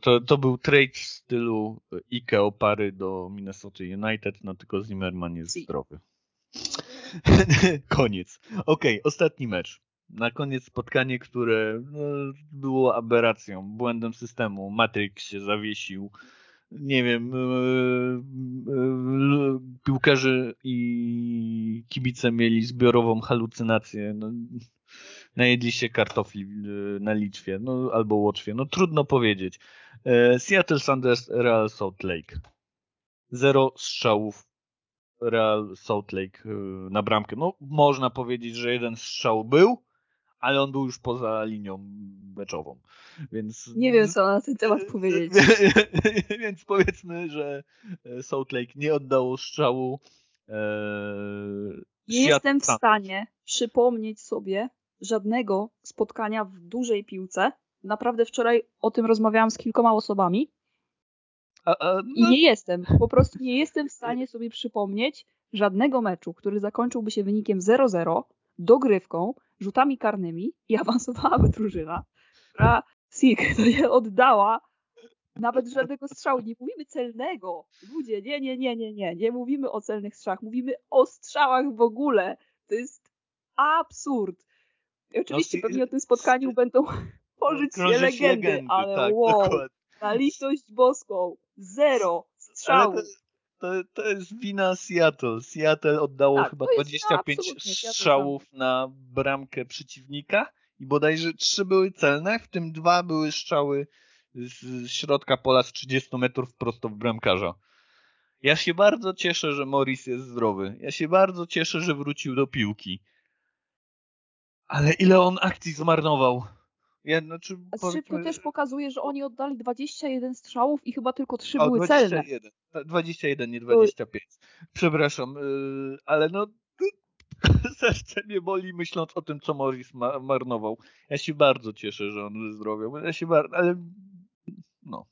to, to był trade w stylu Ike Opary do Minnesota United, no tylko Zimmerman jest zdrowy. Koniec. Okej, ostatni mecz. Na koniec spotkanie, które no, było aberracją, błędem systemu. Matrix się zawiesił. Nie wiem, yy, yy, piłkarze i kibice mieli zbiorową halucynację. No, najedli się kartofli yy, na Litwie no, albo Łoczwie. No trudno powiedzieć. Seattle Sanders, Real Salt Lake. Zero strzałów Real Salt Lake na bramkę. No można powiedzieć, że jeden strzał był, ale on był już poza linią meczową. Więc...
Nie wiem, co na ten temat powiedzieć.
Więc powiedzmy, że Salt Lake nie oddało strzału.
Nie jestem w stanie przypomnieć sobie żadnego spotkania w dużej piłce. Naprawdę wczoraj o tym rozmawiałam z kilkoma osobami. A, a, no... I nie jestem, po prostu nie jestem w stanie sobie przypomnieć żadnego meczu, który zakończyłby się wynikiem 0-0, dogrywką, rzutami karnymi i awansowałaby drużyna, która Sik to nie oddała nawet żadnego strzału. Nie mówimy celnego. Ludzie, nie, nie, nie, nie, nie. Nie mówimy o celnych strzałach. Mówimy o strzałach w ogóle. To jest absurd. I oczywiście no, pewnie o tym spotkaniu będą pożyć się legendy, legendy, ale tak, wow, dokładnie. na litość boską, zero strzałów
to, to jest wina Seattle. Seattle oddało tak, chyba 25 strzałów na bramkę przeciwnika i bodajże trzy były celne, w tym dwa były strzały z środka pola z 30 metrów prosto w bramkarza. Ja się bardzo cieszę, że Morris jest zdrowy. Ja się bardzo cieszę, że wrócił do piłki. Ale ile on akcji zmarnował?
Ja, znaczy, Szybko też pokazuje, że oni oddali 21 strzałów i chyba tylko 3 o, były 21.
celne. 21, nie 25. Przepraszam, yy, ale no serce mnie boli myśląc o tym, co Morris ma marnował. Ja się bardzo cieszę, że on wyzdrowiał. Ja się bardzo, ale no.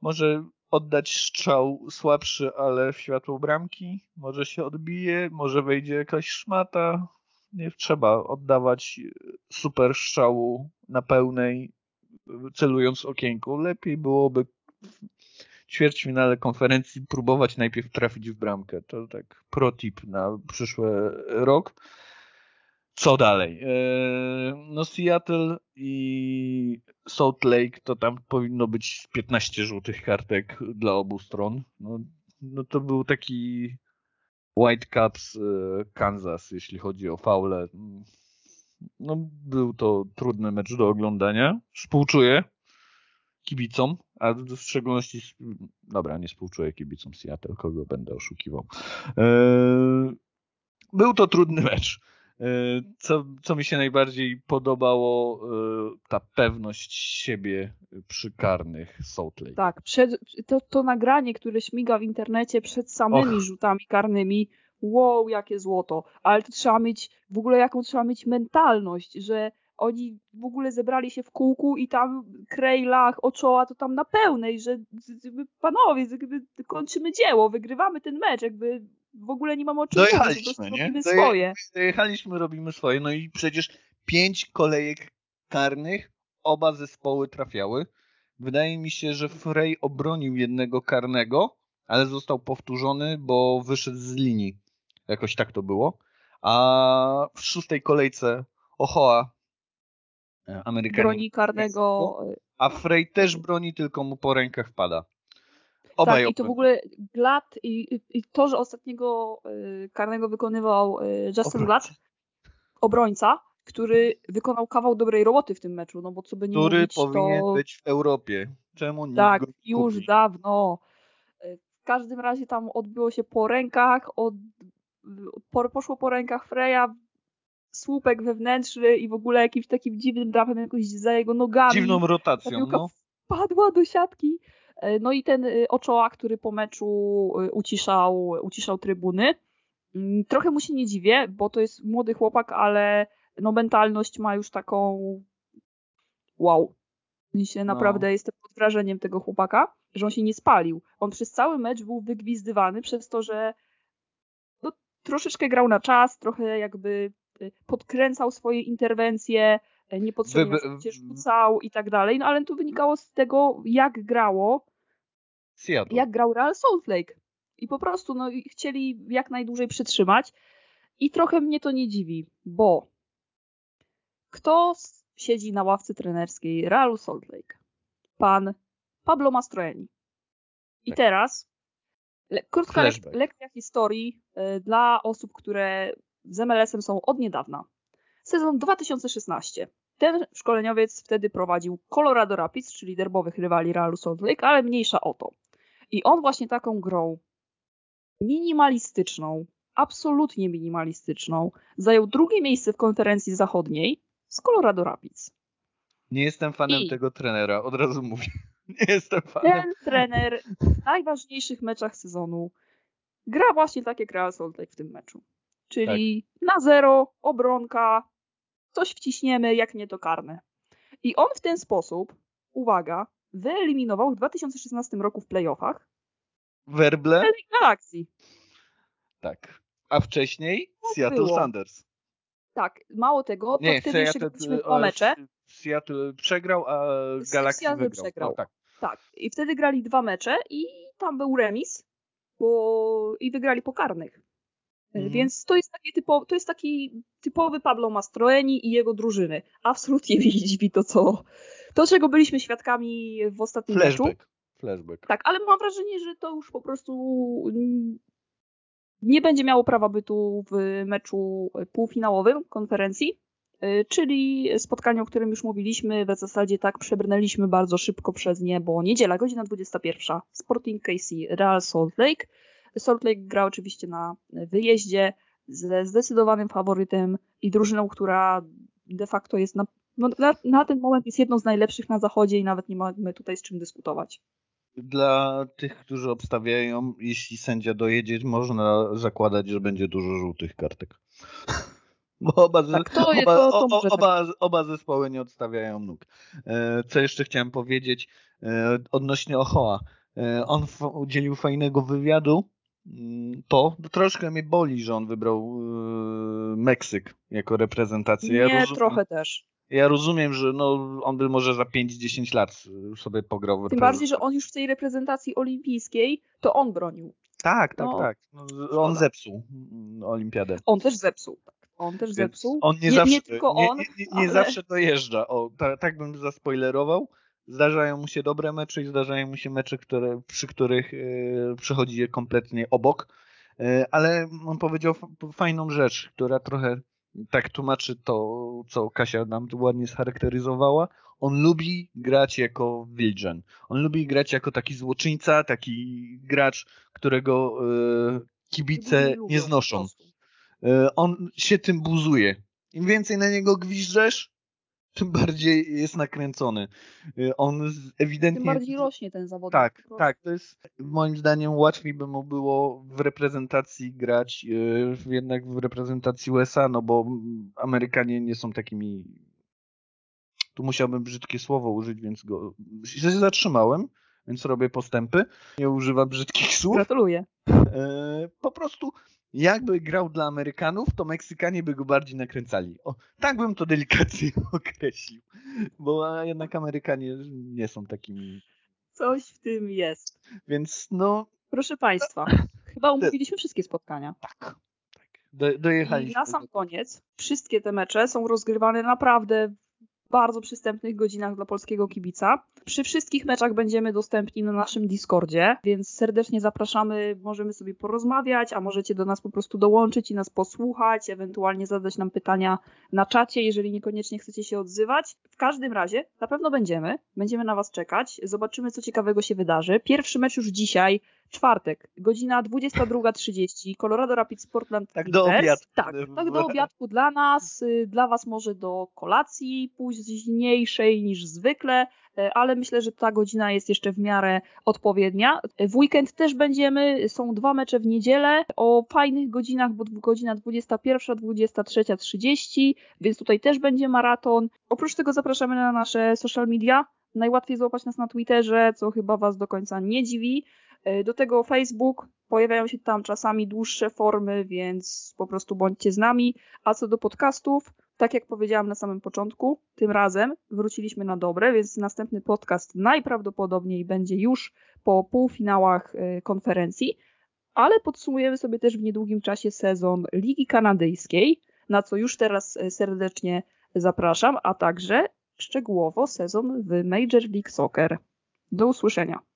Może oddać strzał słabszy, ale w światło bramki. Może się odbije, może wejdzie jakaś szmata nie trzeba oddawać super strzału na pełnej, celując okienku. Lepiej byłoby w ćwierćfinale konferencji próbować najpierw trafić w bramkę. To tak pro tip na przyszły rok. Co dalej? E, no Seattle i Salt Lake to tam powinno być 15 żółtych kartek dla obu stron. No, no to był taki Whitecaps y, Kansas, jeśli chodzi o faule. No, był to trudny mecz do oglądania. Współczuję kibicom, a w szczególności, dobra, nie współczuję kibicom Seattle, kogo będę oszukiwał. E, był to trudny mecz. E, co, co mi się najbardziej podobało, e, ta pewność siebie przy karnych Salt Lake.
Tak, przed, to, to nagranie, które śmiga w internecie przed samymi Och. rzutami karnymi, wow, jakie złoto, ale to trzeba mieć, w ogóle jaką trzeba mieć mentalność, że oni w ogóle zebrali się w kółku i tam Krejlach, Oczoła to tam na pełnej, że panowie, kończymy dzieło, wygrywamy ten mecz, jakby w ogóle nie mam o czym
Dojechaliśmy, nie?
Robimy swoje.
Dojechaliśmy, robimy swoje. No i przecież pięć kolejek karnych, oba zespoły trafiały. Wydaje mi się, że Frey obronił jednego karnego, ale został powtórzony, bo wyszedł z linii. Jakoś tak to było. A w szóstej kolejce Ochoa e, Amerykanin.
Broni karnego.
A Frey też broni, tylko mu po rękach pada.
Obaj tak, i to w ogóle Glad i, i to, że ostatniego y, karnego wykonywał y, Justin Glad, obrońca, który wykonał kawał dobrej roboty w tym meczu, no bo co by nie
który
mówić,
powinien to... być w Europie. Czemu nie?
Tak, już dawno. W każdym razie tam odbyło się po rękach, od, po, poszło po rękach Freya, słupek wewnętrzny i w ogóle jakimś takim dziwnym drapem jakoś za jego nogami.
Dziwną rotacją, no.
Wpadła do siatki no i ten y, Ochoa, który po meczu y, uciszał, uciszał trybuny. Mm, trochę mu się nie dziwię, bo to jest młody chłopak, ale no mentalność ma już taką wow. się no. naprawdę jestem pod wrażeniem tego chłopaka, że on się nie spalił. On przez cały mecz był wygwizdywany przez to, że no, troszeczkę grał na czas, trochę jakby y, podkręcał swoje interwencje, E, niepotrzebnie Wy... rzucał i tak dalej, no ale to wynikało z tego, jak grało,
Seattle.
jak grał Real Salt Lake. I po prostu no, chcieli jak najdłużej przytrzymać. I trochę mnie to nie dziwi, bo Kto siedzi na ławce trenerskiej Realu Salt Lake? Pan Pablo Mastroeni. I tak. teraz le krótka le lekcja historii y, dla osób, które z MLS-em są od niedawna. Sezon 2016. Ten szkoleniowiec wtedy prowadził Colorado Rapids, czyli derbowych rywali Realu Salt Lake, ale mniejsza o to. I on właśnie taką grą minimalistyczną, absolutnie minimalistyczną, zajął drugie miejsce w konferencji zachodniej z Colorado Rapids.
Nie jestem fanem I tego trenera, od razu mówię. Nie jestem fanem.
Ten trener w najważniejszych meczach sezonu gra właśnie tak jak Real Salt Lake w tym meczu. Czyli tak. na zero, obronka, coś wciśniemy, jak nie to karne. I on w ten sposób, uwaga, wyeliminował w 2016 roku w playoffach
Werble
Galaxy.
Tak. A wcześniej tak Seattle było. Sanders.
Tak, mało tego, to nie, wtedy jeszcze graliśmy dwa mecze.
Seattle przegrał, a Galaxy Seattle wygrał.
przegrał. No, tak. tak. I wtedy grali dwa mecze i tam był remis, bo i wygrali po karnych. Mhm. Więc to jest, taki typo, to jest taki typowy Pablo Mastroeni i jego drużyny. Absolutnie dziwi to, co, to, czego byliśmy świadkami w ostatnim
Flashback.
meczu.
Flashback.
Tak, ale mam wrażenie, że to już po prostu nie będzie miało prawa bytu w meczu półfinałowym konferencji, y, czyli spotkanie, o którym już mówiliśmy. W zasadzie tak przebrnęliśmy bardzo szybko przez nie, bo niedziela, godzina 21. Sporting KC, Real Salt Lake. Salt Lake gra oczywiście na wyjeździe ze zdecydowanym faworytem i drużyną, która de facto jest na, no, na, na, ten moment jest jedną z najlepszych na zachodzie i nawet nie mamy tutaj z czym dyskutować.
Dla tych, którzy obstawiają, jeśli sędzia dojedzie, można zakładać, że będzie dużo żółtych kartek. Bo oba, tak, to, oba, to, to o, oba, tak. oba zespoły nie odstawiają nóg. E, co jeszcze chciałem powiedzieć e, odnośnie Ochoa. E, on udzielił fajnego wywiadu to troszkę mnie boli, że on wybrał yy, Meksyk jako reprezentację.
Ja Nie, rozumiem, trochę też.
Ja rozumiem, że no, on by może za 5-10 lat sobie pograł.
Tym bardziej, że on już w tej reprezentacji olimpijskiej to on bronił.
Tak, tak, no, tak. No, on zepsuł mm, olimpiadę.
On też zepsuł. Tak. On też Więc zepsuł.
On nie, nie zawsze, nie tylko on. Nie, nie, nie ale... zawsze dojeżdża. O, ta, tak bym zaspoilerował. Zdarzają mu się dobre mecze i zdarzają mu się mecze, które, przy których yy, przychodzi je kompletnie obok. Yy, ale on powiedział fajną rzecz, która trochę tak tłumaczy to, co Kasia nam tu ładnie scharakteryzowała. On lubi grać jako wilżen. On lubi grać jako taki złoczyńca, taki gracz, którego yy, kibice nie znoszą. On się tym buzuje. Im więcej na niego gwizdżesz, tym bardziej jest nakręcony. Y, on ewidentnie... Tym
bardziej rośnie ten zawodnik.
Tak, tak. To jest moim zdaniem łatwiej by mu było w reprezentacji grać, y, jednak w reprezentacji USA, no bo Amerykanie nie są takimi... Tu musiałbym brzydkie słowo użyć, więc go się zatrzymałem, więc robię postępy. Nie używam brzydkich słów.
Gratuluję.
Y, po prostu jakby grał dla Amerykanów, to Meksykanie by go bardziej nakręcali. O, tak bym to delikatnie określił. Bo jednak Amerykanie nie są takimi.
Coś w tym jest.
Więc no.
Proszę Państwa, chyba omówiliśmy wszystkie spotkania.
Tak. tak. Do, dojechaliśmy.
I na sam koniec, wszystkie te mecze są rozgrywane naprawdę bardzo przystępnych godzinach dla polskiego kibica. Przy wszystkich meczach będziemy dostępni na naszym Discordzie, więc serdecznie zapraszamy, możemy sobie porozmawiać, a możecie do nas po prostu dołączyć i nas posłuchać, ewentualnie zadać nam pytania na czacie, jeżeli niekoniecznie chcecie się odzywać. W każdym razie na pewno będziemy, będziemy na Was czekać, zobaczymy co ciekawego się wydarzy. Pierwszy mecz już dzisiaj, czwartek, godzina 22.30, Colorado Rapids Portland
Tak do obiadku.
Tak, tak do obiadku dla nas, y, dla Was może do kolacji późniejszej niż zwykle, y, ale myślę, że ta godzina jest jeszcze w miarę odpowiednia. W weekend też będziemy, są dwa mecze w niedzielę o fajnych godzinach, bo godzina 21, 23.30, więc tutaj też będzie maraton. Oprócz tego zapraszamy na nasze social media. Najłatwiej złapać nas na Twitterze, co chyba Was do końca nie dziwi. E, do tego Facebook, pojawiają się tam czasami dłuższe formy, więc po prostu bądźcie z nami. A co do podcastów, tak jak powiedziałam na samym początku, tym razem wróciliśmy na dobre, więc następny podcast najprawdopodobniej będzie już po półfinałach e, konferencji, ale podsumujemy sobie też w niedługim czasie sezon Ligi Kanadyjskiej, na co już teraz e, serdecznie zapraszam, a także szczegółowo sezon w Major League Soccer. Do usłyszenia.